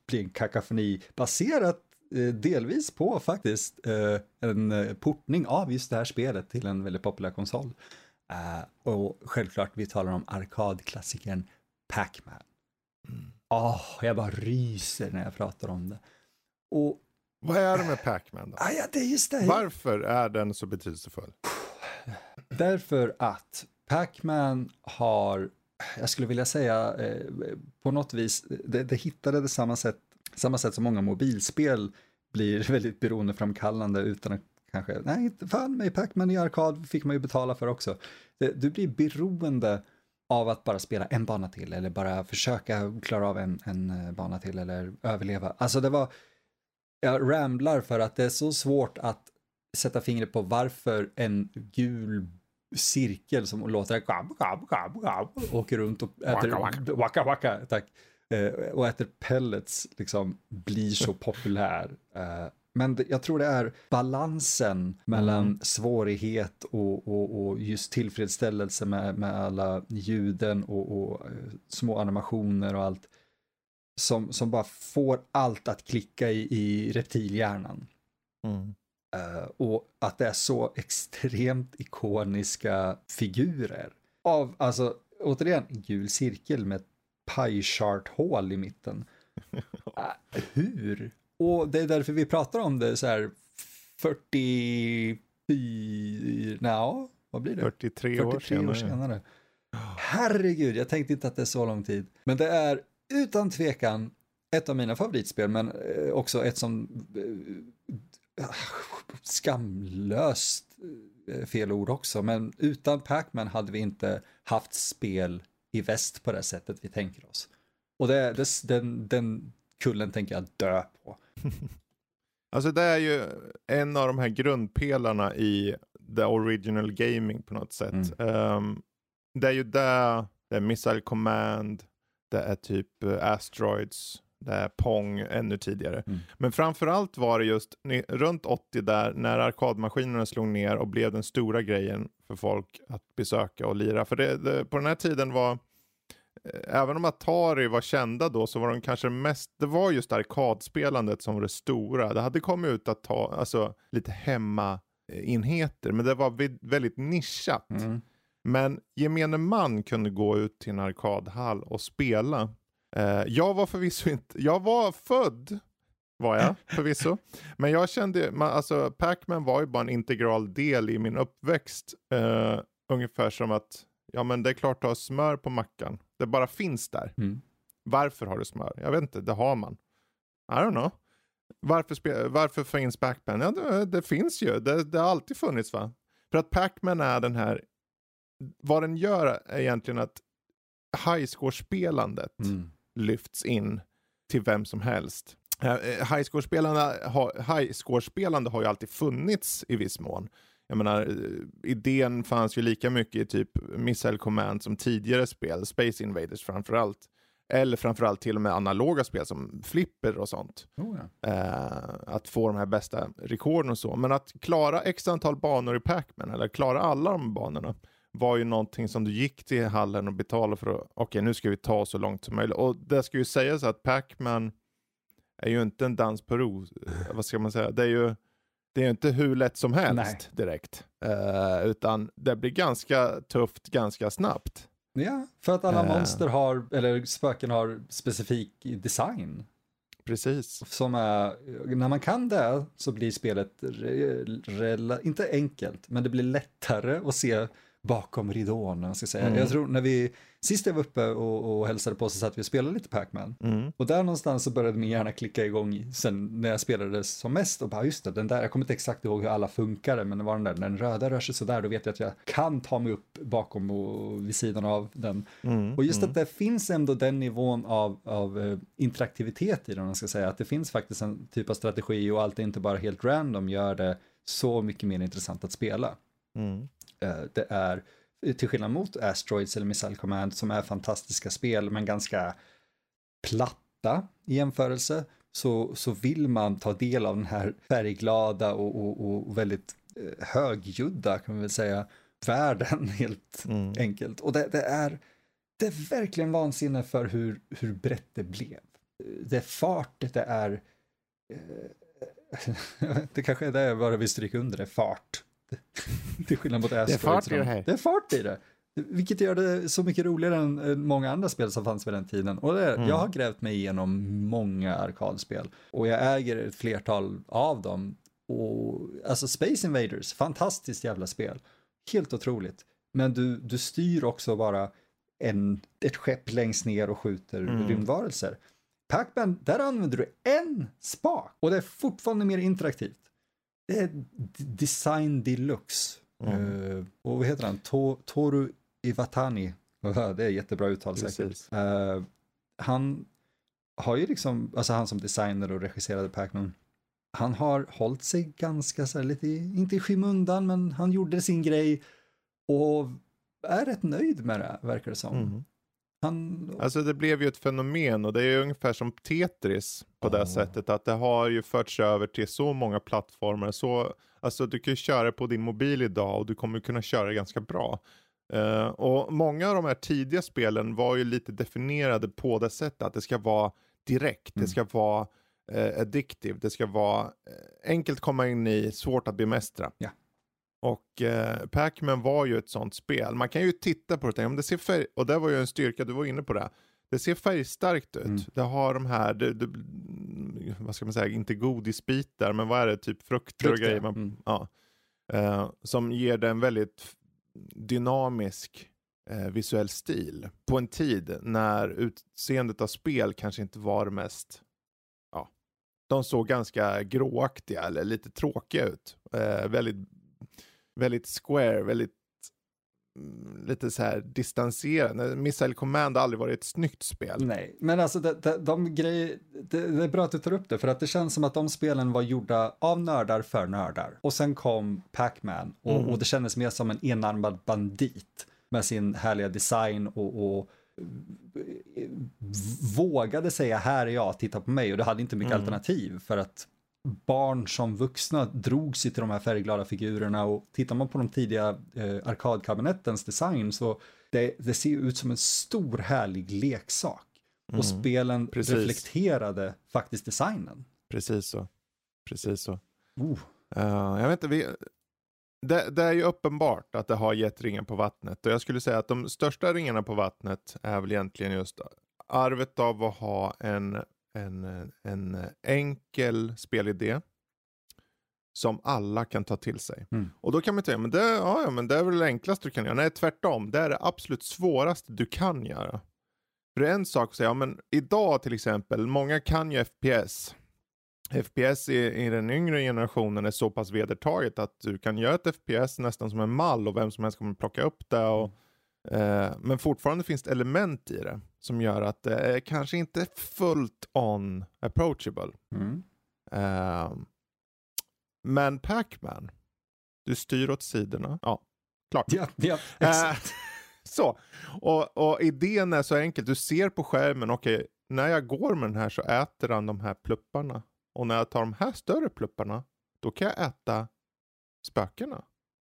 [SPEAKER 2] blir en kakafoni baserat delvis på faktiskt eh, en eh, portning av just det här spelet till en väldigt populär konsol. Eh, och självklart, vi talar om arkadklassikern Pac-Man. Åh, jag bara ryser när jag pratar om det. Och,
[SPEAKER 1] Vad är det med Pac-Man då?
[SPEAKER 2] ah, ja, det är just det.
[SPEAKER 1] Varför är den så betydelsefull?
[SPEAKER 2] Därför att Pac-Man har, jag skulle vilja säga, eh, på något vis, det, det hittade det samma sätt, samma sätt som många mobilspel blir väldigt beroendeframkallande utan att kanske, nej, fan mig, Pac-Man i arkad fick man ju betala för också. Du blir beroende av att bara spela en bana till eller bara försöka klara av en, en eh, bana till eller överleva. Alltså det var, jag ramblar för att det är så svårt att sätta fingret på varför en gul cirkel som låter åker runt och äter
[SPEAKER 1] Waka, waka.
[SPEAKER 2] waka, waka, tack, eh, och äter pellets liksom blir så populär. Eh, men det, jag tror det är balansen mellan
[SPEAKER 1] Mm.
[SPEAKER 2] svårighet och, och, och just tillfredsställelse med, med alla ljuden och, och eh, små animationer och allt som, som bara får allt att klicka i, i reptilhjärnan.
[SPEAKER 1] Mm.
[SPEAKER 2] Eh, och att det är så extremt ikoniska figurer. Av, alltså, återigen, en gul cirkel med pie chart hål i mitten. Eh, hur? Och det är därför vi pratar om det så här 44, nja, vad blir det?
[SPEAKER 1] 43, år
[SPEAKER 2] 43
[SPEAKER 1] senare.
[SPEAKER 2] år senare. Herregud, jag tänkte inte att det är så lång tid. Men det är utan tvekan ett av mina favoritspel, men eh, också ett som eh, skamlöst eh, fel ord också. Men utan Pac-Man hade vi inte haft spel i väst på det sättet vi tänker oss. Och det, det, den, den kullen tänker jag dö på.
[SPEAKER 1] Alltså det är ju en av de här grundpelarna i the original gaming på något sätt. Ehm, det är ju där, det är Missile Command, det är typ eh, Asteroids, det är Pong ännu tidigare.
[SPEAKER 2] Mm.
[SPEAKER 1] Men framförallt var det just runt 80 där när arkadmaskinerna slog ner och blev den stora grejen för folk att besöka och lira. För det, det, på den här tiden var, även om Atari var kända då, så var de kanske mest, det var just arkadspelandet som var det stora. Det hade kommit ut att ta, alltså lite hemmaenheter, men det var väldigt nischat.
[SPEAKER 2] Mm.
[SPEAKER 1] Men gemene man kunde gå ut till en arkadhall och spela. Eh, jag var förvisso inte, jag var född var jag förvisso. Men jag kände, man, alltså Pac-Man var ju bara en integral del i min uppväxt. Eh, ungefär som att, ja men det är klart du har smör på mackan. Det bara finns där.
[SPEAKER 2] Mm.
[SPEAKER 1] Varför har du smör? Jag vet inte, det har man. I don't know. Varför, varför finns Pac-Man? Ja, det, det finns ju. Det, det har alltid funnits va? För att Pac-Man är den här, vad den gör är egentligen att highscore-spelandet
[SPEAKER 2] Mm.
[SPEAKER 1] lyfts in till vem som helst. Eh, eh, Highscore-spelande har, highscore-spelande har ju alltid funnits i viss mån. Jag menar, eh, idén fanns ju lika mycket i typ Missile Command som tidigare spel, Space Invaders framförallt. Eller framförallt till och med analoga spel som Flipper och sånt.
[SPEAKER 2] Oh, ja.
[SPEAKER 1] Eh, att få de här bästa rekorden och så. Men att klara x antal banor i Pac-Man, eller klara alla de banorna, var ju någonting som du gick till hallen och betalade för att, okej nu ska vi ta så långt som möjligt. Och det ska ju sägas att Pac-Man är ju inte en dans på ros, eh, vad ska man säga, det är ju det är inte hur lätt som helst
[SPEAKER 2] Nej.
[SPEAKER 1] direkt. Eh, utan det blir ganska tufft ganska snabbt.
[SPEAKER 2] ja, för att alla
[SPEAKER 1] Eh.
[SPEAKER 2] monster har, eller spöken har specifik design.
[SPEAKER 1] Precis.
[SPEAKER 2] Som är, när man kan det så blir spelet, re, rela, inte enkelt, men det blir lättare att se bakom ridån. Jag, ska säga.
[SPEAKER 1] Mm.
[SPEAKER 2] jag tror när vi, sist jag var uppe och, och hälsade på så satt vi och spelade lite Pac-Man.
[SPEAKER 1] Mm.
[SPEAKER 2] Och där någonstans så började min hjärna klicka igång sen när jag spelade som mest och bara just det, den där, jag kommer inte exakt ihåg hur alla funkar men det var den där, när den röda rör sig sådär, då vet jag att jag kan ta mig upp bakom och vid sidan av den.
[SPEAKER 1] Mm.
[SPEAKER 2] Och just
[SPEAKER 1] mm.
[SPEAKER 2] att det finns ändå den nivån av, av eh, interaktivitet i den, man ska säga, att det finns faktiskt en typ av strategi och allt är inte bara helt random gör det så mycket mer intressant att spela.
[SPEAKER 1] Mm.
[SPEAKER 2] Eh, det är, till skillnad mot Asteroids eller Missile Command som är fantastiska spel men ganska platta i jämförelse, så, så vill man ta del av den här färgglada och, och, och väldigt eh, högljudda, kan man väl säga, världen helt
[SPEAKER 1] Mm.
[SPEAKER 2] enkelt. Och det, det, är, det är verkligen vansinne för hur, hur brett det blev. Det är fart, det är... Eh, det kanske är det jag bara vill stryka under, det är fart. Till skillnad mot Asteroids.
[SPEAKER 1] fart i det här.
[SPEAKER 2] Det är fart i det. Vilket gör det så mycket roligare än eh, många andra spel som fanns vid den tiden. Och det,
[SPEAKER 1] Mm.
[SPEAKER 2] jag har grävt mig igenom många arkadspel. Och jag äger ett flertal av dem. Och, alltså Space Invaders, fantastiskt jävla spel. Helt otroligt. Men du, du styr också bara en, ett skepp längst ner och skjuter
[SPEAKER 1] Mm.
[SPEAKER 2] rymdvarelser. Pac-Man, där använder du en spak och det är fortfarande mer interaktivt. Det är design deluxe.
[SPEAKER 1] Mm.
[SPEAKER 2] Eh, och vad heter han? To, Toru Iwatani. Det är jättebra uttal säkert. Eh, han har ju liksom, alltså han som designer och regisserade Pac-Man, han har hållit sig ganska så här lite, inte i skymundan, men han gjorde sin grej och är rätt nöjd med det, verkar det som.
[SPEAKER 1] Mm.
[SPEAKER 2] Han,
[SPEAKER 1] Alltså det blev ju ett fenomen och det är ju ungefär som Tetris på det
[SPEAKER 2] Ja.
[SPEAKER 1] sättet att det har ju förts över till så många plattformar. Så, alltså du kan ju köra på din mobil idag och du kommer kunna köra ganska bra. Eh, och många av de här tidiga spelen var ju lite definierade på det sättet att det ska vara direkt,
[SPEAKER 2] Mm.
[SPEAKER 1] det ska vara eh, addictive, det ska vara eh, enkelt komma in i, svårt att bemästra.
[SPEAKER 2] Ja.
[SPEAKER 1] Och eh, Pac-Man var ju ett sånt spel. Man kan ju titta på det och tänka, om det ser färg, och det var ju en styrka, du var inne på det. Det ser färgstarkt ut.
[SPEAKER 2] Mm.
[SPEAKER 1] Det har de här, det, det, vad ska man säga, inte godisbitar, men vad är det, typ frukter och grejer. Man,
[SPEAKER 2] mm.
[SPEAKER 1] ja. Eh, som ger det en väldigt dynamisk eh, visuell stil. På en tid när utseendet av spel kanske inte var det mest, de såg ganska gråaktiga eller lite tråkiga ut. Eh, väldigt, väldigt square, väldigt mm, lite så här distanserande. Missile Command har aldrig varit ett snyggt spel.
[SPEAKER 2] Nej, men alltså det, det, de grejer, det, det är bra att du tar upp det för att det känns som att de spelen var gjorda av nördar för nördar. Och sen kom Pac-Man och,
[SPEAKER 1] Mm.
[SPEAKER 2] och det kändes mer som en enarmad bandit med sin härliga design och, och vågade säga här är jag, titta på mig och det hade inte mycket
[SPEAKER 1] Mm.
[SPEAKER 2] alternativ för att barn som vuxna drog sig till de här färgglada figurerna och tittar man på de tidiga eh, arkadkabinettens design så det, det ser ut som en stor härlig leksak.
[SPEAKER 1] Mm.
[SPEAKER 2] Och spelen
[SPEAKER 1] Precis.
[SPEAKER 2] reflekterade faktiskt designen.
[SPEAKER 1] Precis så. Precis så.
[SPEAKER 2] Oh.
[SPEAKER 1] Uh, jag vet inte, vi, det, det är ju uppenbart att det har gett ringar på vattnet och jag skulle säga att de största ringarna på vattnet är väl egentligen just arvet av att ha en, en, en enkel spelidé som alla kan ta till sig.
[SPEAKER 2] Mm.
[SPEAKER 1] Och då kan man säga, men det, ja, ja, men det är väl det enklaste du kan göra. Nej, tvärtom. Det är det absolut svåraste du kan göra. För det är en sak att säga, ja, men idag till exempel, många kan ju FPS. FPS i, i den yngre generationen är så pass vedertaget att du kan göra ett FPS nästan som en mall och vem som helst kommer plocka upp det. Och, eh, men fortfarande finns det element i det som gör att det är kanske inte är fullt on approachable.
[SPEAKER 2] Mm.
[SPEAKER 1] Eh, men Pac-Man, du styr åt sidorna. Ja, klart.
[SPEAKER 2] Ja, ja,
[SPEAKER 1] Eh,
[SPEAKER 2] exakt.
[SPEAKER 1] så, och, och idén är så enkel. Du ser på skärmen, okej, när jag går med den här så äter han de här plupparna. Och när jag tar de här större plupparna, då kan jag äta spökena.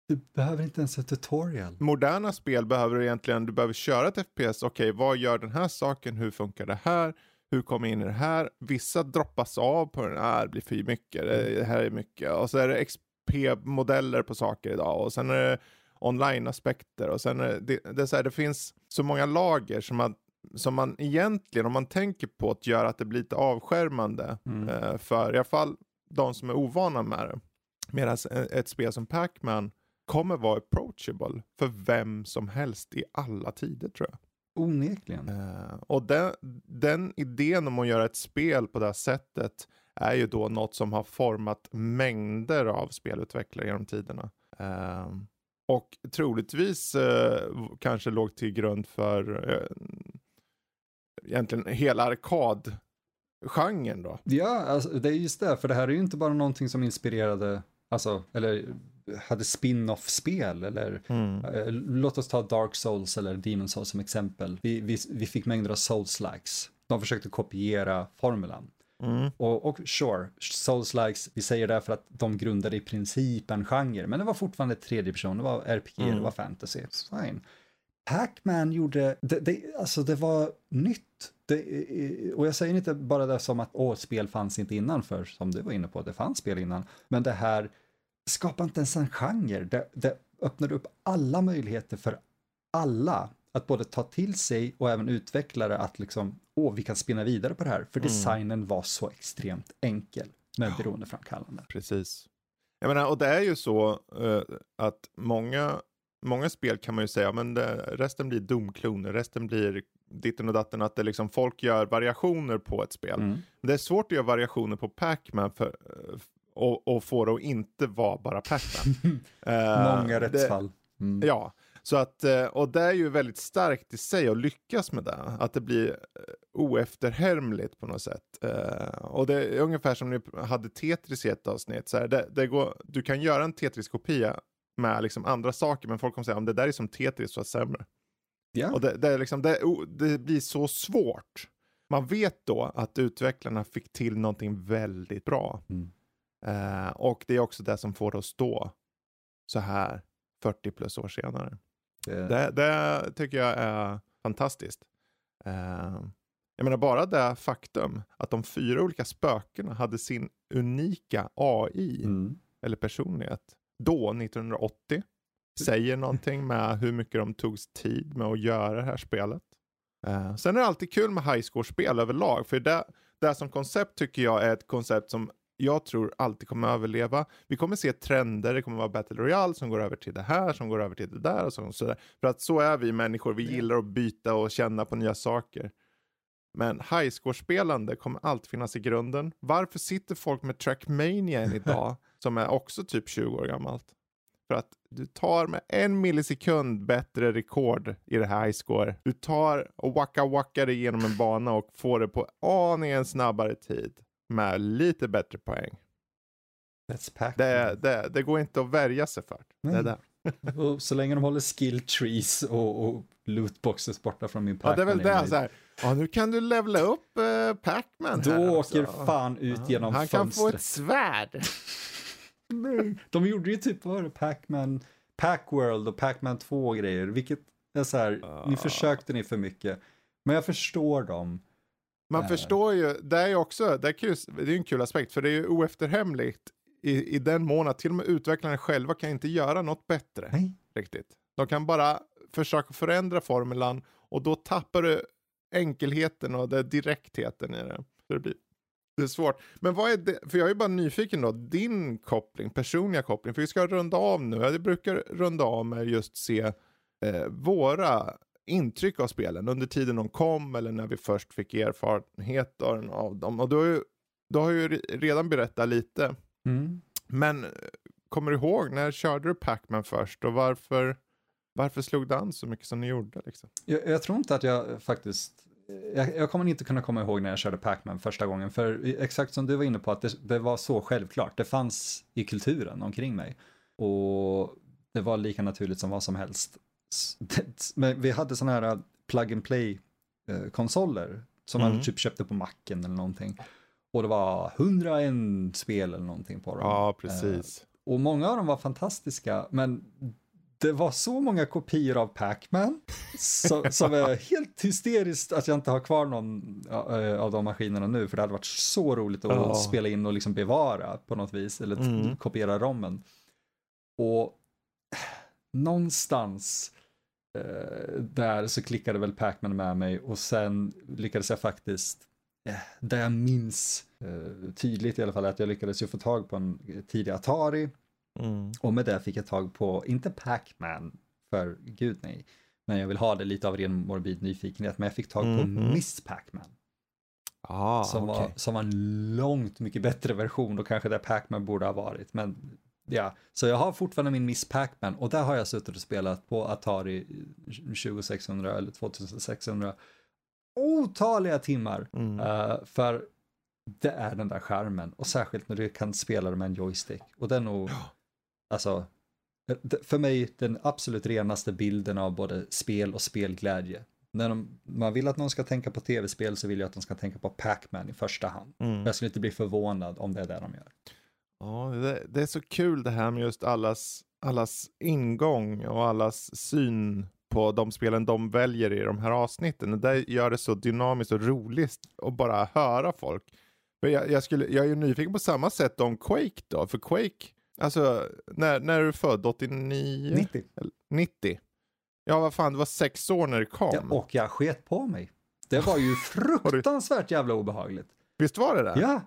[SPEAKER 2] Du behöver inte ens ett tutorial.
[SPEAKER 1] Moderna spel behöver du egentligen, du behöver köra ett FPS. Okej, vad gör den här saken? Hur funkar det här? Hur kommer jag in i det här? Vissa droppas av på den här, det blir för mycket. Det, det här är mycket. Och så är det XP-modeller på saker idag. Och sen är det online-aspekter. Och sen är det, det, det, är här, det finns så många lager som man, som man egentligen, om man tänker på att göra att det blir lite avskärmande
[SPEAKER 2] Mm.
[SPEAKER 1] eh, för i alla fall de som är ovana med det. Medan ett spel som Pac-Man kommer vara approachable för vem som helst i alla tider tror jag.
[SPEAKER 2] Onekligen.
[SPEAKER 1] Eh, och den, den idén om att göra ett spel på det här sättet är ju då något som har format mängder av spelutvecklare genom tiderna. Eh, och troligtvis eh, kanske låg till grund för eh, egentligen hela arkadgenren då.
[SPEAKER 2] Ja, alltså, det är just det, för det här är ju inte bara någonting som inspirerade, alltså, eller hade spin-off-spel eller
[SPEAKER 1] Mm.
[SPEAKER 2] eh, låt oss ta Dark Souls eller Demon Souls som exempel. Vi, vi, vi fick mängder av Souls-likes. De försökte kopiera formulan.
[SPEAKER 1] Mm.
[SPEAKER 2] Och, och sure, Souls-likes, vi säger det för att de grundade i princip en genre, men det var fortfarande tredje person, det var RPG,
[SPEAKER 1] Mm.
[SPEAKER 2] det var fantasy, fine. Pac-Man gjorde, det, det, alltså det var nytt. Det, och jag säger inte bara det som att åh, spel fanns inte innan, för som du var inne på, det fanns spel innan. Men det här skapade inte ens en genre, det, det öppnade upp alla möjligheter för alla att både ta till sig och även utvecklare att liksom, åh, vi kan spinna vidare på det här, för
[SPEAKER 1] Mm.
[SPEAKER 2] designen var så extremt enkel med beroendeframkallande.
[SPEAKER 1] Precis. Jag menar, och det är ju så eh, att många, många spel kan man ju säga, men det, resten blir domkloner, resten blir ditten och datten, att det liksom folk gör variationer på ett spel.
[SPEAKER 2] Mm.
[SPEAKER 1] Det är svårt att göra variationer på Pac-Man för, eh, och, och få det att inte vara bara Pac-Man. Eh,
[SPEAKER 2] Många rättsfall. Mm.
[SPEAKER 1] Ja, så att, eh, och det är ju väldigt starkt i sig att lyckas med det. Att det blir eh, oefterhärmligt på något sätt. Och det är ungefär som ni hade Tetris i ett avsnitt. Så här, det, det går, du kan göra en Tetris-kopia med liksom andra saker, men folk kommer säga om det där är som Tetris fast sämre.
[SPEAKER 2] Ja.
[SPEAKER 1] Och det, det, är liksom, det, det blir så svårt. Man vet då att utvecklarna fick till någonting väldigt bra.
[SPEAKER 2] Mm.
[SPEAKER 1] Eh, och det är också det som får det att stå så här 40 plus år senare.
[SPEAKER 2] Det-
[SPEAKER 1] Det, det tycker jag är fantastiskt. Eh, jag menar bara det faktum att de fyra olika spökena hade sin unika AI
[SPEAKER 2] Mm.
[SPEAKER 1] eller personlighet då 1980 säger någonting med hur mycket de tog tid med att göra det här spelet. Eh, sen är det alltid kul med high score-spel överlag för det, det som koncept tycker jag är ett koncept som jag tror alltid kommer överleva. Vi kommer se trender, det kommer vara Battle Royale som går över till det här, som går över till det där och så, så. För att så är vi människor, vi gillar att byta och känna på nya saker. Men highscore-spelande kommer alltid finnas i grunden. Varför sitter folk med Trackmania än idag, som är också typ 20 år gammalt? För att du tar med en millisekund bättre rekord i det här highscore. Du tar och wacka wacka dig genom en bana och får det på aningen snabbare tid med lite bättre poäng.
[SPEAKER 2] Let's pack.
[SPEAKER 1] Det, det, det går inte att värja sig för. Det är
[SPEAKER 2] Nej.
[SPEAKER 1] det.
[SPEAKER 2] och så länge de håller skill trees och, och lootboxes borta från min
[SPEAKER 1] Ja, det är väl
[SPEAKER 2] Pac-Man
[SPEAKER 1] det. Så här, ja, nu kan du levla upp uh, Pac-Man
[SPEAKER 2] Då
[SPEAKER 1] här.
[SPEAKER 2] åker
[SPEAKER 1] alltså.
[SPEAKER 2] fan ut
[SPEAKER 1] Ja,
[SPEAKER 2] genom
[SPEAKER 1] Han kan få
[SPEAKER 2] fönstret.
[SPEAKER 1] ett svärd.
[SPEAKER 2] De gjorde ju typ, vad Pac-Man, Pac-World och Pac-Man 2 och grejer, vilket är så här, ni
[SPEAKER 1] Ah.
[SPEAKER 2] försökte ni för mycket. Men jag förstår dem.
[SPEAKER 1] Man
[SPEAKER 2] Eh.
[SPEAKER 1] förstår ju, det är ju också, det är, kul, det är en kul aspekt, för det är ju oefterhämligt i, i den mån att till och med utvecklarna själva kan inte göra något bättre.
[SPEAKER 2] Nej.
[SPEAKER 1] Riktigt. De kan bara försöka förändra formulan och då tappar du enkelheten och det direktheten i det. Det, blir, det är svårt. Men vad är det, för jag är bara nyfiken då, din koppling, personliga koppling, för vi ska runda av nu. Jag brukar runda av med just se eh, våra intryck av spelen under tiden de kom eller när vi först fick erfarenhet av dem. Och då, har ju- då har ju re- redan berättat lite.
[SPEAKER 2] Mm.
[SPEAKER 1] Men eh, kommer du ihåg, när körde du Pac-Man först och varför, varför slog det an så mycket som ni gjorde? Liksom?
[SPEAKER 2] Jag, jag tror inte att jag faktiskt, jag, jag kommer inte kunna komma ihåg när jag körde Pac-Man första gången, för exakt som du var inne på, att det, det var så självklart, det fanns i kulturen omkring mig. Och det var lika naturligt som vad som helst. Men vi hade sådana här plug and play eh, konsoler som
[SPEAKER 1] Mm.
[SPEAKER 2] man typ köpte på macken eller någonting. Och det var 101 spel eller någonting på dem.
[SPEAKER 1] Ja,
[SPEAKER 2] Eh,
[SPEAKER 1] precis.
[SPEAKER 2] och många av dem var fantastiska, men det var så många kopior av Pac-Man som är helt hysteriskt att jag inte har kvar någon av de maskinerna nu, för det hade varit så roligt att
[SPEAKER 1] Ja.
[SPEAKER 2] spela in och liksom bevara på något vis, eller
[SPEAKER 1] Mm.
[SPEAKER 2] kopiera rommen. Och någonstans där så klickade väl Pac-Man med mig och sen lyckades jag faktiskt, eh, där jag minns eh, tydligt i alla fall, att jag lyckades ju få tag på en tidig Atari
[SPEAKER 1] Mm.
[SPEAKER 2] och med det fick jag tag på, inte Pac-Man, för gud nej, men jag vill ha det lite av ren morbid nyfikenhet, men jag fick tag på
[SPEAKER 1] Mhm.
[SPEAKER 2] Miss Pac-Man.
[SPEAKER 1] Ah,
[SPEAKER 2] som, var,
[SPEAKER 1] okej.
[SPEAKER 2] som var en långt mycket bättre version och kanske där Pac-Man borde ha varit. Men ja, så jag har fortfarande min Miss Pac-Man och där har jag suttit och spelat på Atari 2600 eller 2600 otaliga timmar.
[SPEAKER 1] Mm.
[SPEAKER 2] Eh, för det är den där skärmen och särskilt när du kan spela det med en joystick. Och är nog, alltså, det- för mig den absolut renaste bilden av både spel och spelglädje. När de, man vill att någon ska tänka på tv-spel så vill jag att de ska tänka på Pac-Man i första hand.
[SPEAKER 1] Mm.
[SPEAKER 2] Jag skulle inte bli förvånad om det är det de gör.
[SPEAKER 1] Ja, det, det är så kul det här med just allas, allas ingång och allas syn på de spelen de väljer i de här avsnitten. Det gör det så dynamiskt och roligt att bara höra folk. För jag, jag, skulle, jag är ju nyfiken på samma sätt om Quake då, för Quake, alltså när, när är du född? 89?
[SPEAKER 2] 90.
[SPEAKER 1] Eller 90? Ja, vad fan, det var sex år när det kom.
[SPEAKER 2] Ja, och jag sket på mig. Det var ju fruktansvärt jävla obehagligt.
[SPEAKER 1] Visst var det det?
[SPEAKER 2] Ja,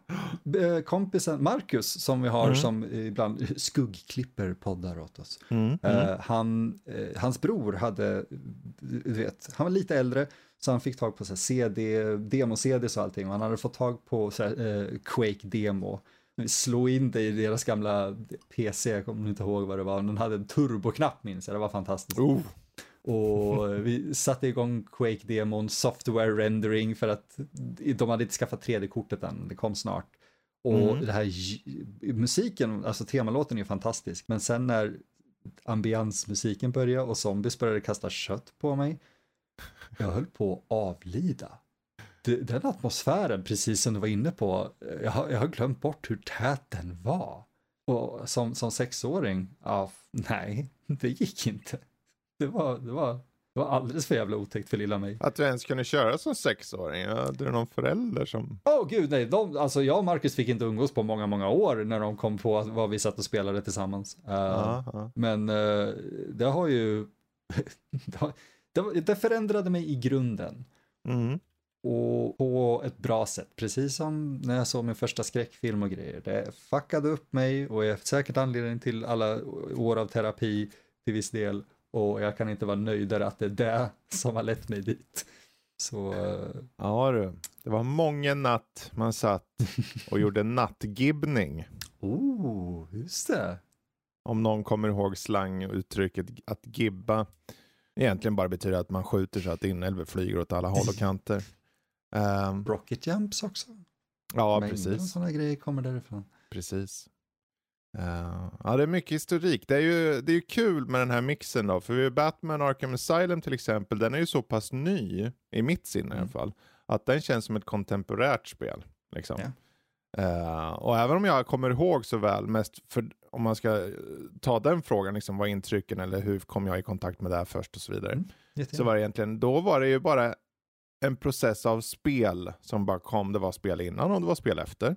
[SPEAKER 2] eh, kompisen Marcus som vi har
[SPEAKER 1] Mm.
[SPEAKER 2] som ibland skuggklipper poddar åt oss.
[SPEAKER 1] Mm, mm.
[SPEAKER 2] Eh, han, eh, hans bror hade, du vet, han var lite äldre så han fick tag på så här CD, demo-CDs och allting och han hade fått tag på så här, Quake-demo. Slå in det i deras gamla PC, jag kommer inte ihåg vad det var, den hade en turboknapp minns jag, det var fantastiskt.
[SPEAKER 1] Oh.
[SPEAKER 2] Och vi satte igång Quake-demon, software rendering för att de hade inte skaffat 3D-kortet än, det kom snart. Och
[SPEAKER 1] Mm.
[SPEAKER 2] det här musiken, alltså temalåten är fantastisk, men sen när ambiansmusiken började och zombies började kasta kött på mig, jag höll på att avlida. Den atmosfären, precis som du var inne på, jag har, jag har glömt bort hur tät den var. Och som, som sexåring, ja, nej, det gick inte. Det var, det var, det var alldeles för jävla otäckt för lilla mig.
[SPEAKER 1] Att du ens kunde köra som sexåring? Hade du någon förälder som...
[SPEAKER 2] Åh oh, gud, nej, de, alltså jag och Marcus fick inte umgås på många, många år när de kom på att- vad vi satt och spelade tillsammans. Uh,
[SPEAKER 1] Ja, ja.
[SPEAKER 2] Men eh, det har ju, det, det förändrade mig i grunden.
[SPEAKER 1] Mm.
[SPEAKER 2] Och på ett bra sätt, precis som när jag såg min första skräckfilm och grejer. Det fuckade upp mig och är säkert anledning till alla år av terapi till viss del. Och jag kan inte vara nöjdare att det är det som har lett mig dit. Så eh,
[SPEAKER 1] Ja du, det var många natt man satt och gjorde nattgibbning.
[SPEAKER 2] Oh, just det.
[SPEAKER 1] Om någon kommer ihåg slanguttrycket att gibba. Egentligen bara betyder att man skjuter så att inälvor flyger åt alla håll och kanter. Ehm,
[SPEAKER 2] Rocket jumps också.
[SPEAKER 1] ja,
[SPEAKER 2] Mängder av
[SPEAKER 1] precis.
[SPEAKER 2] sådana grejer kommer därifrån.
[SPEAKER 1] precis. Uh, ja, det är mycket historik. Det är ju det är ju kul med den här mixen då, för Batman Arkham Asylum till exempel, den är ju så pass ny, i mitt sinne mm. i alla fall, att den känns som ett kontemporärt spel. Liksom. Yeah. Uh, och även om jag kommer ihåg så väl, mest för, om man ska eh, ta den frågan, liksom, vad intrycken eller hur kom jag i kontakt med det här först och så vidare. Mm. Så var det egentligen, då var det ju bara en process av spel som bara kom. Det var spel innan och det var spel efter.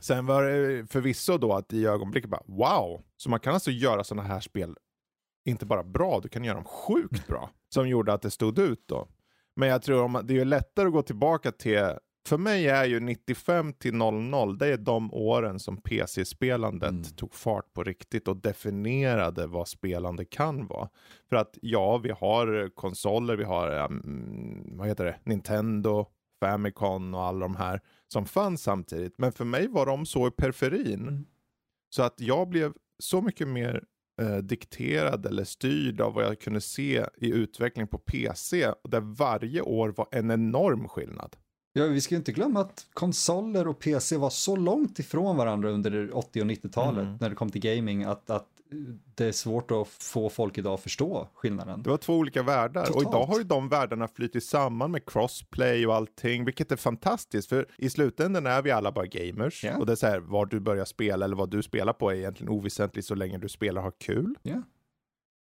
[SPEAKER 1] Sen var det förvisso då att i ögonblicket bara wow, så man kan alltså göra sådana här spel inte bara bra, du kan göra dem sjukt bra. Som gjorde att det stod ut då. Men jag tror att det är lättare att gå tillbaka till för mig är ju 95 till 00, det är de åren som PC-spelandet mm. tog fart på riktigt och definierade vad spelande kan vara. För att ja, vi har konsoler, vi har, um, vad heter det, Nintendo, Famicom och alla de här som fanns samtidigt. Men för mig var de så i periferin. Mm. Så att jag blev så mycket mer eh, dikterad eller styrd av vad jag kunde se i utveckling på PC. Där varje år var en enorm skillnad.
[SPEAKER 2] Ja, vi ska inte glömma att konsoler och PC var så långt ifrån varandra under 80 och 90-talet mm. när det kom till gaming att, att det är svårt att få folk idag att förstå skillnaden.
[SPEAKER 1] Det var två olika världar Totalt. och idag har ju de världarna flyttit samman med crossplay och allting, vilket är fantastiskt för i slutändan är vi alla bara gamers yeah. och det är så här, var du börjar spela eller vad du spelar på är egentligen oväsentligt så länge du spelar och har kul.
[SPEAKER 2] Yeah.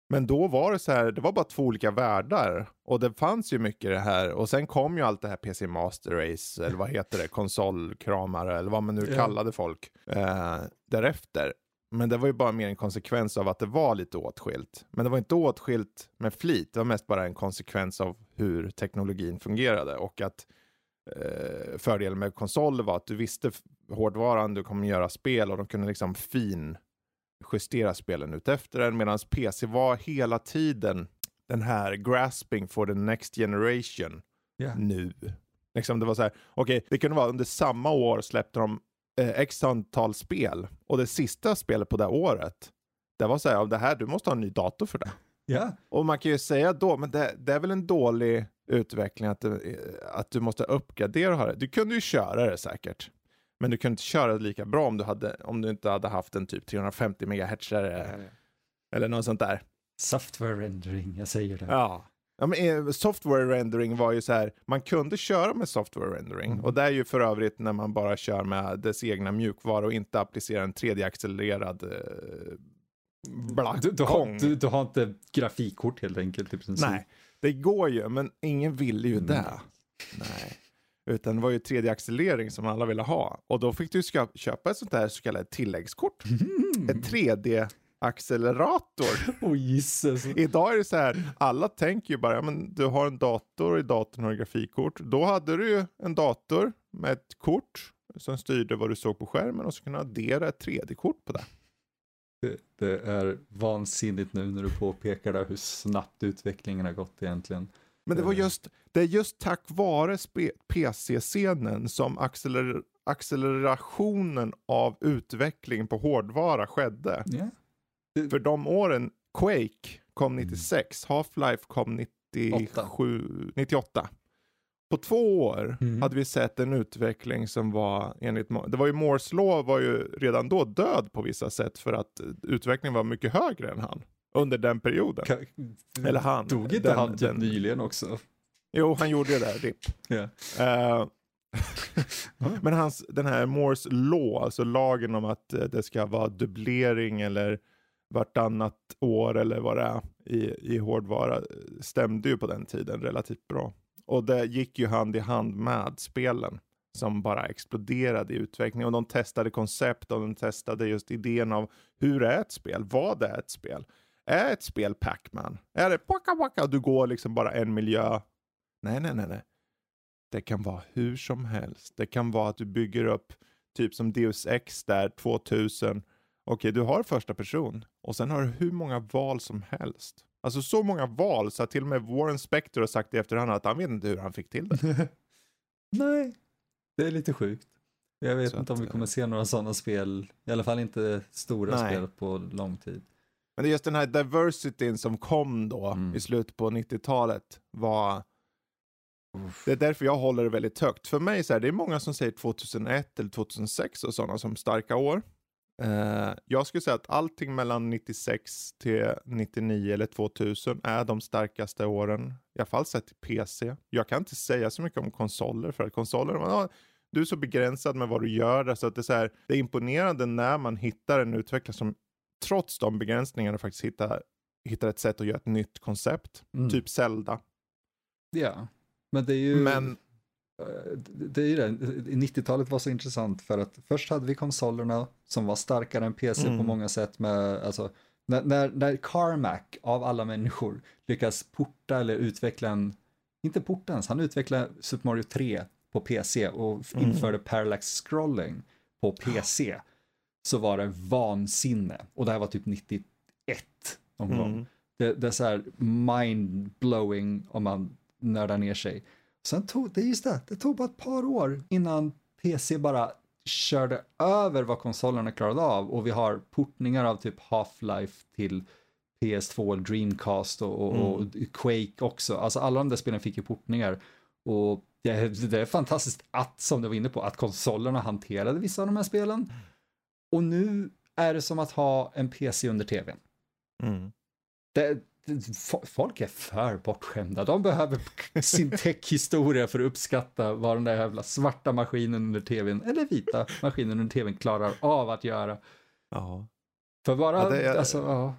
[SPEAKER 1] Men då var det så här, det var bara två olika världar. Och det fanns ju mycket det här. Och sen kom ju allt det här PC Master Race, eller vad heter det, konsolkramare, eller vad man nu yeah. kallade folk, eh, därefter. Men det var ju bara mer en konsekvens av att det var lite åtskilt. Men det var inte åtskilt med flit, det var mest bara en konsekvens av hur teknologin fungerade. Och att eh, fördelen med konsoler var att du visste hårdvaran, du kommer göra spel och de kunde liksom fin justera spelen ut efter den, medan PC var hela tiden den här grasping for the next generation yeah. nu. Liksom det var så här, okej, okay, det kunde vara under samma år släppte de eh, x antal spel och det sista spelet på det året, det var så här, det här, du måste ha en ny dator för det.
[SPEAKER 2] Yeah.
[SPEAKER 1] Och man kan ju säga då, men det, det är väl en dålig utveckling att, att du måste uppgradera och ha det. Du kunde ju köra det säkert. Men du kunde inte köra det lika bra om du, hade, om du inte hade haft en typ 350 MHz eller något sånt där.
[SPEAKER 2] Software rendering, jag säger det.
[SPEAKER 1] Ja. Ja men, eh, software rendering var ju så här, man kunde köra med software rendering. Mm. Och det är ju för övrigt när man bara kör med dess egna mjukvara och inte applicerar en 3D-accelererad eh,
[SPEAKER 2] black du, du, har, du, du, har inte grafikkort helt enkelt i
[SPEAKER 1] princip. Nej, det går ju, men ingen vill ju mm. det. Nej. Utan det var ju 3D-accelerering som alla ville ha. Och då fick du köpa ett sånt där så kallat tilläggskort. Mm. Ett 3D accelerator.
[SPEAKER 2] Oh, Jesus.
[SPEAKER 1] Idag är det så här, alla tänker ju bara, ja, men du har en dator och i datorn har du grafikkort. Då hade du ju en dator med ett kort som styrde vad du såg på skärmen och så kunde du addera ett 3D-kort på det.
[SPEAKER 2] det. Det är vansinnigt nu när du påpekar det, hur snabbt utvecklingen har gått egentligen.
[SPEAKER 1] Men det var just, det är just tack vare PC-scenen som acceler accelerationen av utveckling på hårdvara skedde.
[SPEAKER 2] Yeah.
[SPEAKER 1] För de åren, Quake kom 96, mm. Half-Life kom 97, 98. På två år mm. hade vi sett en utveckling som var enligt, det var ju Moores law var ju redan då död på vissa sätt för att utvecklingen var mycket högre än han under den perioden. Ka Eller han.
[SPEAKER 2] Dog inte den, han typ den... nyligen också?
[SPEAKER 1] Jo, han gjorde det, RIP.
[SPEAKER 2] Yeah. Uh,
[SPEAKER 1] men hans, den här Moores law, alltså lagen om att eh, det ska vara dubblering eller vartannat år eller vad det är i, i hårdvara stämde ju på den tiden relativt bra. Och det gick ju hand i hand med spelen som bara exploderade i utveckling och de testade koncept och de testade just idén av hur är ett spel? Vad är ett spel? Är ett spel Pac-Man? Är det waka waka du går liksom bara en miljö? Nej, nej, nej, nej. Det kan vara hur som helst. Det kan vara att du bygger upp typ som Deus Ex där 2000. Okej, du har första person och sen har du hur många val som helst. Alltså så många val så att till och med Warren Spector har sagt i efterhand att han vet inte hur han fick till det.
[SPEAKER 2] Nej, det är lite sjukt. Jag vet så inte om vi kommer se några sådana spel, i alla fall inte stora nej. spel på lång tid.
[SPEAKER 1] Men det är just den här diversityn som kom då mm. i slutet på 90-talet var det är därför jag håller det väldigt högt. För mig så är det är många som säger 2001 eller 2006 och sådana som starka år. Eh, jag skulle säga att allting mellan 96 till 99 eller 2000 är de starkaste åren. I alla fall sett till PC. Jag kan inte säga så mycket om konsoler för att konsoler, ja, du är så begränsad med vad du gör. Så att det, är så här, det är imponerande när man hittar en utvecklare som trots de begränsningarna faktiskt hittar, hittar ett sätt att göra ett nytt koncept.
[SPEAKER 2] Mm.
[SPEAKER 1] Typ Zelda.
[SPEAKER 2] Ja, men det är ju...
[SPEAKER 1] Men
[SPEAKER 2] det är ju det, 90-talet var så intressant för att först hade vi konsolerna som var starkare än PC
[SPEAKER 1] Mm.
[SPEAKER 2] på många sätt med, alltså, när, när, när Carmack av alla människor lyckas porta eller utveckla en, inte porta ens, han utvecklade Super Mario 3 på PC och
[SPEAKER 1] Mm.
[SPEAKER 2] införde parallax scrolling på PC, så var det vansinne. Och det här var typ 91 någon gång.
[SPEAKER 1] mm,
[SPEAKER 2] Det, det är så här mind-blowing om man nördar ner sig. Sen tog, det just det, det tog bara ett par år innan PC bara körde över vad konsolerna klarade av och vi har portningar av typ Half-Life till PS2, Dreamcast och, och, och Quake också. Alltså alla de där spelen fick ju portningar. Och det, det är fantastiskt att, som du var inne på, att konsolerna hanterade vissa av de här spelen. Och nu är det som att ha en PC under tvn.
[SPEAKER 1] mm.
[SPEAKER 2] Det, folk är för bortskämda. De behöver sin techhistoria för att uppskatta vad den där jävla svarta maskinen under tvn, eller vita maskinen under tvn klarar av att göra.
[SPEAKER 1] Ja.
[SPEAKER 2] För bara,
[SPEAKER 1] Ja, det är-
[SPEAKER 2] alltså, ja.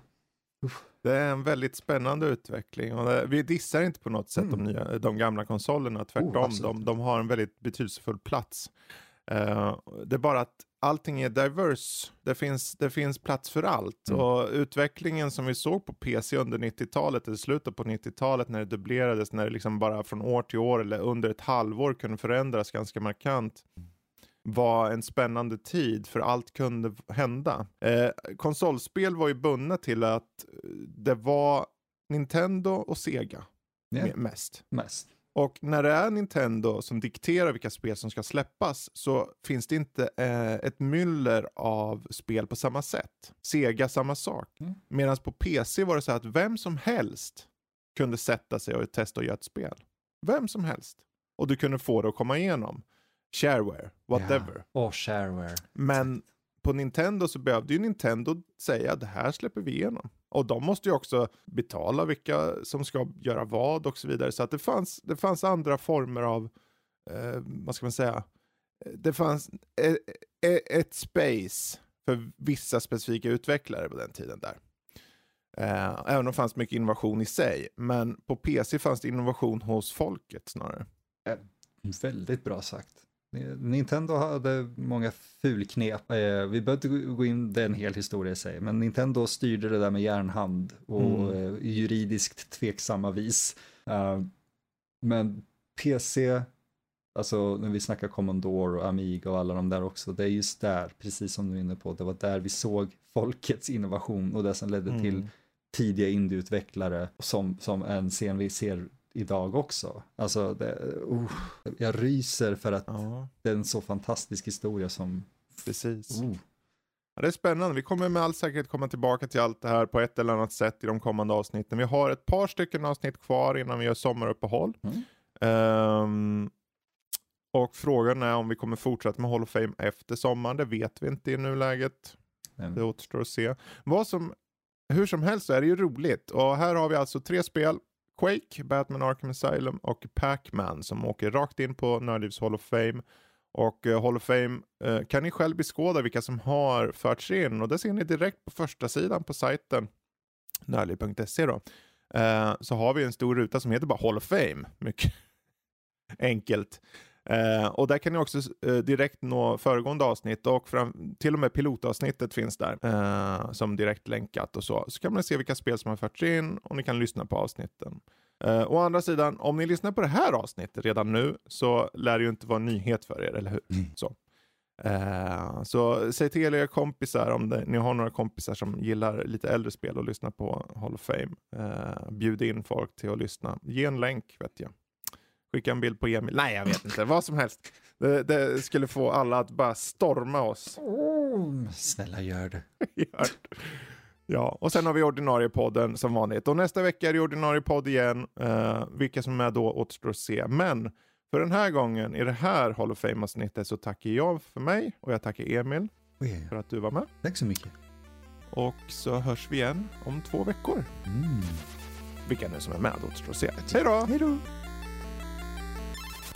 [SPEAKER 1] Det är en väldigt spännande utveckling. Och det, vi dissar inte på något sätt
[SPEAKER 2] Mm.
[SPEAKER 1] de, nya, de gamla konsolerna. Tvärtom,
[SPEAKER 2] Oh,
[SPEAKER 1] de, de har en väldigt betydelsefull plats. Eh, det är bara att allting är diverse. Det finns, det finns plats för allt.
[SPEAKER 2] Mm.
[SPEAKER 1] Och utvecklingen som vi såg på PC under 90-talet, eller slutet på 90-talet när det dubblerades, när det liksom bara från år till år eller under ett halvår kunde förändras ganska markant var en spännande tid för allt kunde hända. Eh, konsolspel var ju bundna till att eh, det var Nintendo och Sega me- mest.
[SPEAKER 2] mest.
[SPEAKER 1] Och när det är Nintendo som dikterar vilka spel som ska släppas så finns det inte eh, ett myller av spel på samma sätt. Sega samma sak.
[SPEAKER 2] Mm.
[SPEAKER 1] Medan på PC var det så att vem som helst kunde sätta sig och testa att göra ett spel. Vem som helst. Och du kunde få det att komma igenom. Shareware, whatever.
[SPEAKER 2] Ja. Och shareware.
[SPEAKER 1] Men på Nintendo så behövde ju Nintendo säga det här släpper vi igenom. Och de måste ju också betala vilka som ska göra vad och så vidare. Så att det fanns, det fanns andra former av, eh, vad ska man säga, det fanns ett, ett space för vissa specifika utvecklare på den tiden där. Eh, även om det fanns mycket innovation i sig. Men på PC fanns det innovation hos folket snarare.
[SPEAKER 2] Eh, väldigt bra sagt. Nintendo hade många fulknep. Eh, vi behöver inte gå in, det är en hel historia i sig, men Nintendo styrde det där med järnhand och
[SPEAKER 1] Mm.
[SPEAKER 2] eh, juridiskt tveksamma vis. Eh, men PC, alltså när vi snackar Commodore och Amiga och alla de där också, det är just där, precis som du är inne på, det var där vi såg folkets innovation och det som ledde till
[SPEAKER 1] Mm.
[SPEAKER 2] tidiga indieutvecklare som, som en scen vi ser idag också. Alltså, det, uh, jag ryser för att
[SPEAKER 1] Ja,
[SPEAKER 2] det är en så fantastisk historia som...
[SPEAKER 1] precis.
[SPEAKER 2] Uh,
[SPEAKER 1] Ja, det är spännande. Vi kommer med all säkerhet komma tillbaka till allt det här på ett eller annat sätt i de kommande avsnitten. Vi har ett par stycken avsnitt kvar innan vi gör sommaruppehåll.
[SPEAKER 2] Mm.
[SPEAKER 1] Ehm, och frågan är om vi kommer fortsätta med Hall of Fame efter sommaren. Det vet vi inte i nuläget.
[SPEAKER 2] men,
[SPEAKER 1] Det återstår att se. Vad som, hur som helst så är det ju roligt. Och här har vi alltså tre spel. Quake, Batman Arkham Asylum och Pac-Man som åker rakt in på Nördlivs Hall of Fame. Och eh, Hall of Fame eh, kan ni själv beskåda vilka som har förts in och det ser ni direkt på första sidan på sajten nördliv.se då. Eh, så har vi en stor ruta som heter bara Hall of Fame. Mycket enkelt. Eh, och där kan ni också eh, direkt nå föregående avsnitt och fram, till och med pilotavsnittet finns där eh, som direkt länkat och så. Så kan man se vilka spel som har förts in och ni kan lyssna på avsnitten. Eh, å andra sidan, om ni lyssnar på det här avsnittet redan nu så lär det ju inte vara en nyhet för er, eller hur?
[SPEAKER 2] Mm.
[SPEAKER 1] Så. Eh, så säg till era kompisar om det, ni har några kompisar som gillar lite äldre spel och lyssnar på Hall of Fame. Eh, bjud in folk till att lyssna. Ge en länk vet jag. Skicka en bild på Emil. Nej, jag vet inte. Vad som helst. Det, det skulle få alla att bara storma oss.
[SPEAKER 2] oh, snälla gör det.
[SPEAKER 1] Gör. Ja, och sen har vi ordinarie podden som vanligt. Och nästa vecka är det ordinarie podd igen. Eh, vilka som är då återstår att se. Men för den här gången, i det här Hall of Fame-avsnittet, så tackar jag för mig och jag tackar Emil.
[SPEAKER 2] Oh,
[SPEAKER 1] för att du var med.
[SPEAKER 2] Tack så mycket.
[SPEAKER 1] Och så hörs vi igen om två veckor.
[SPEAKER 2] Mm.
[SPEAKER 1] Vilka nu som är med återstår att se. Hej då!
[SPEAKER 2] Hej då!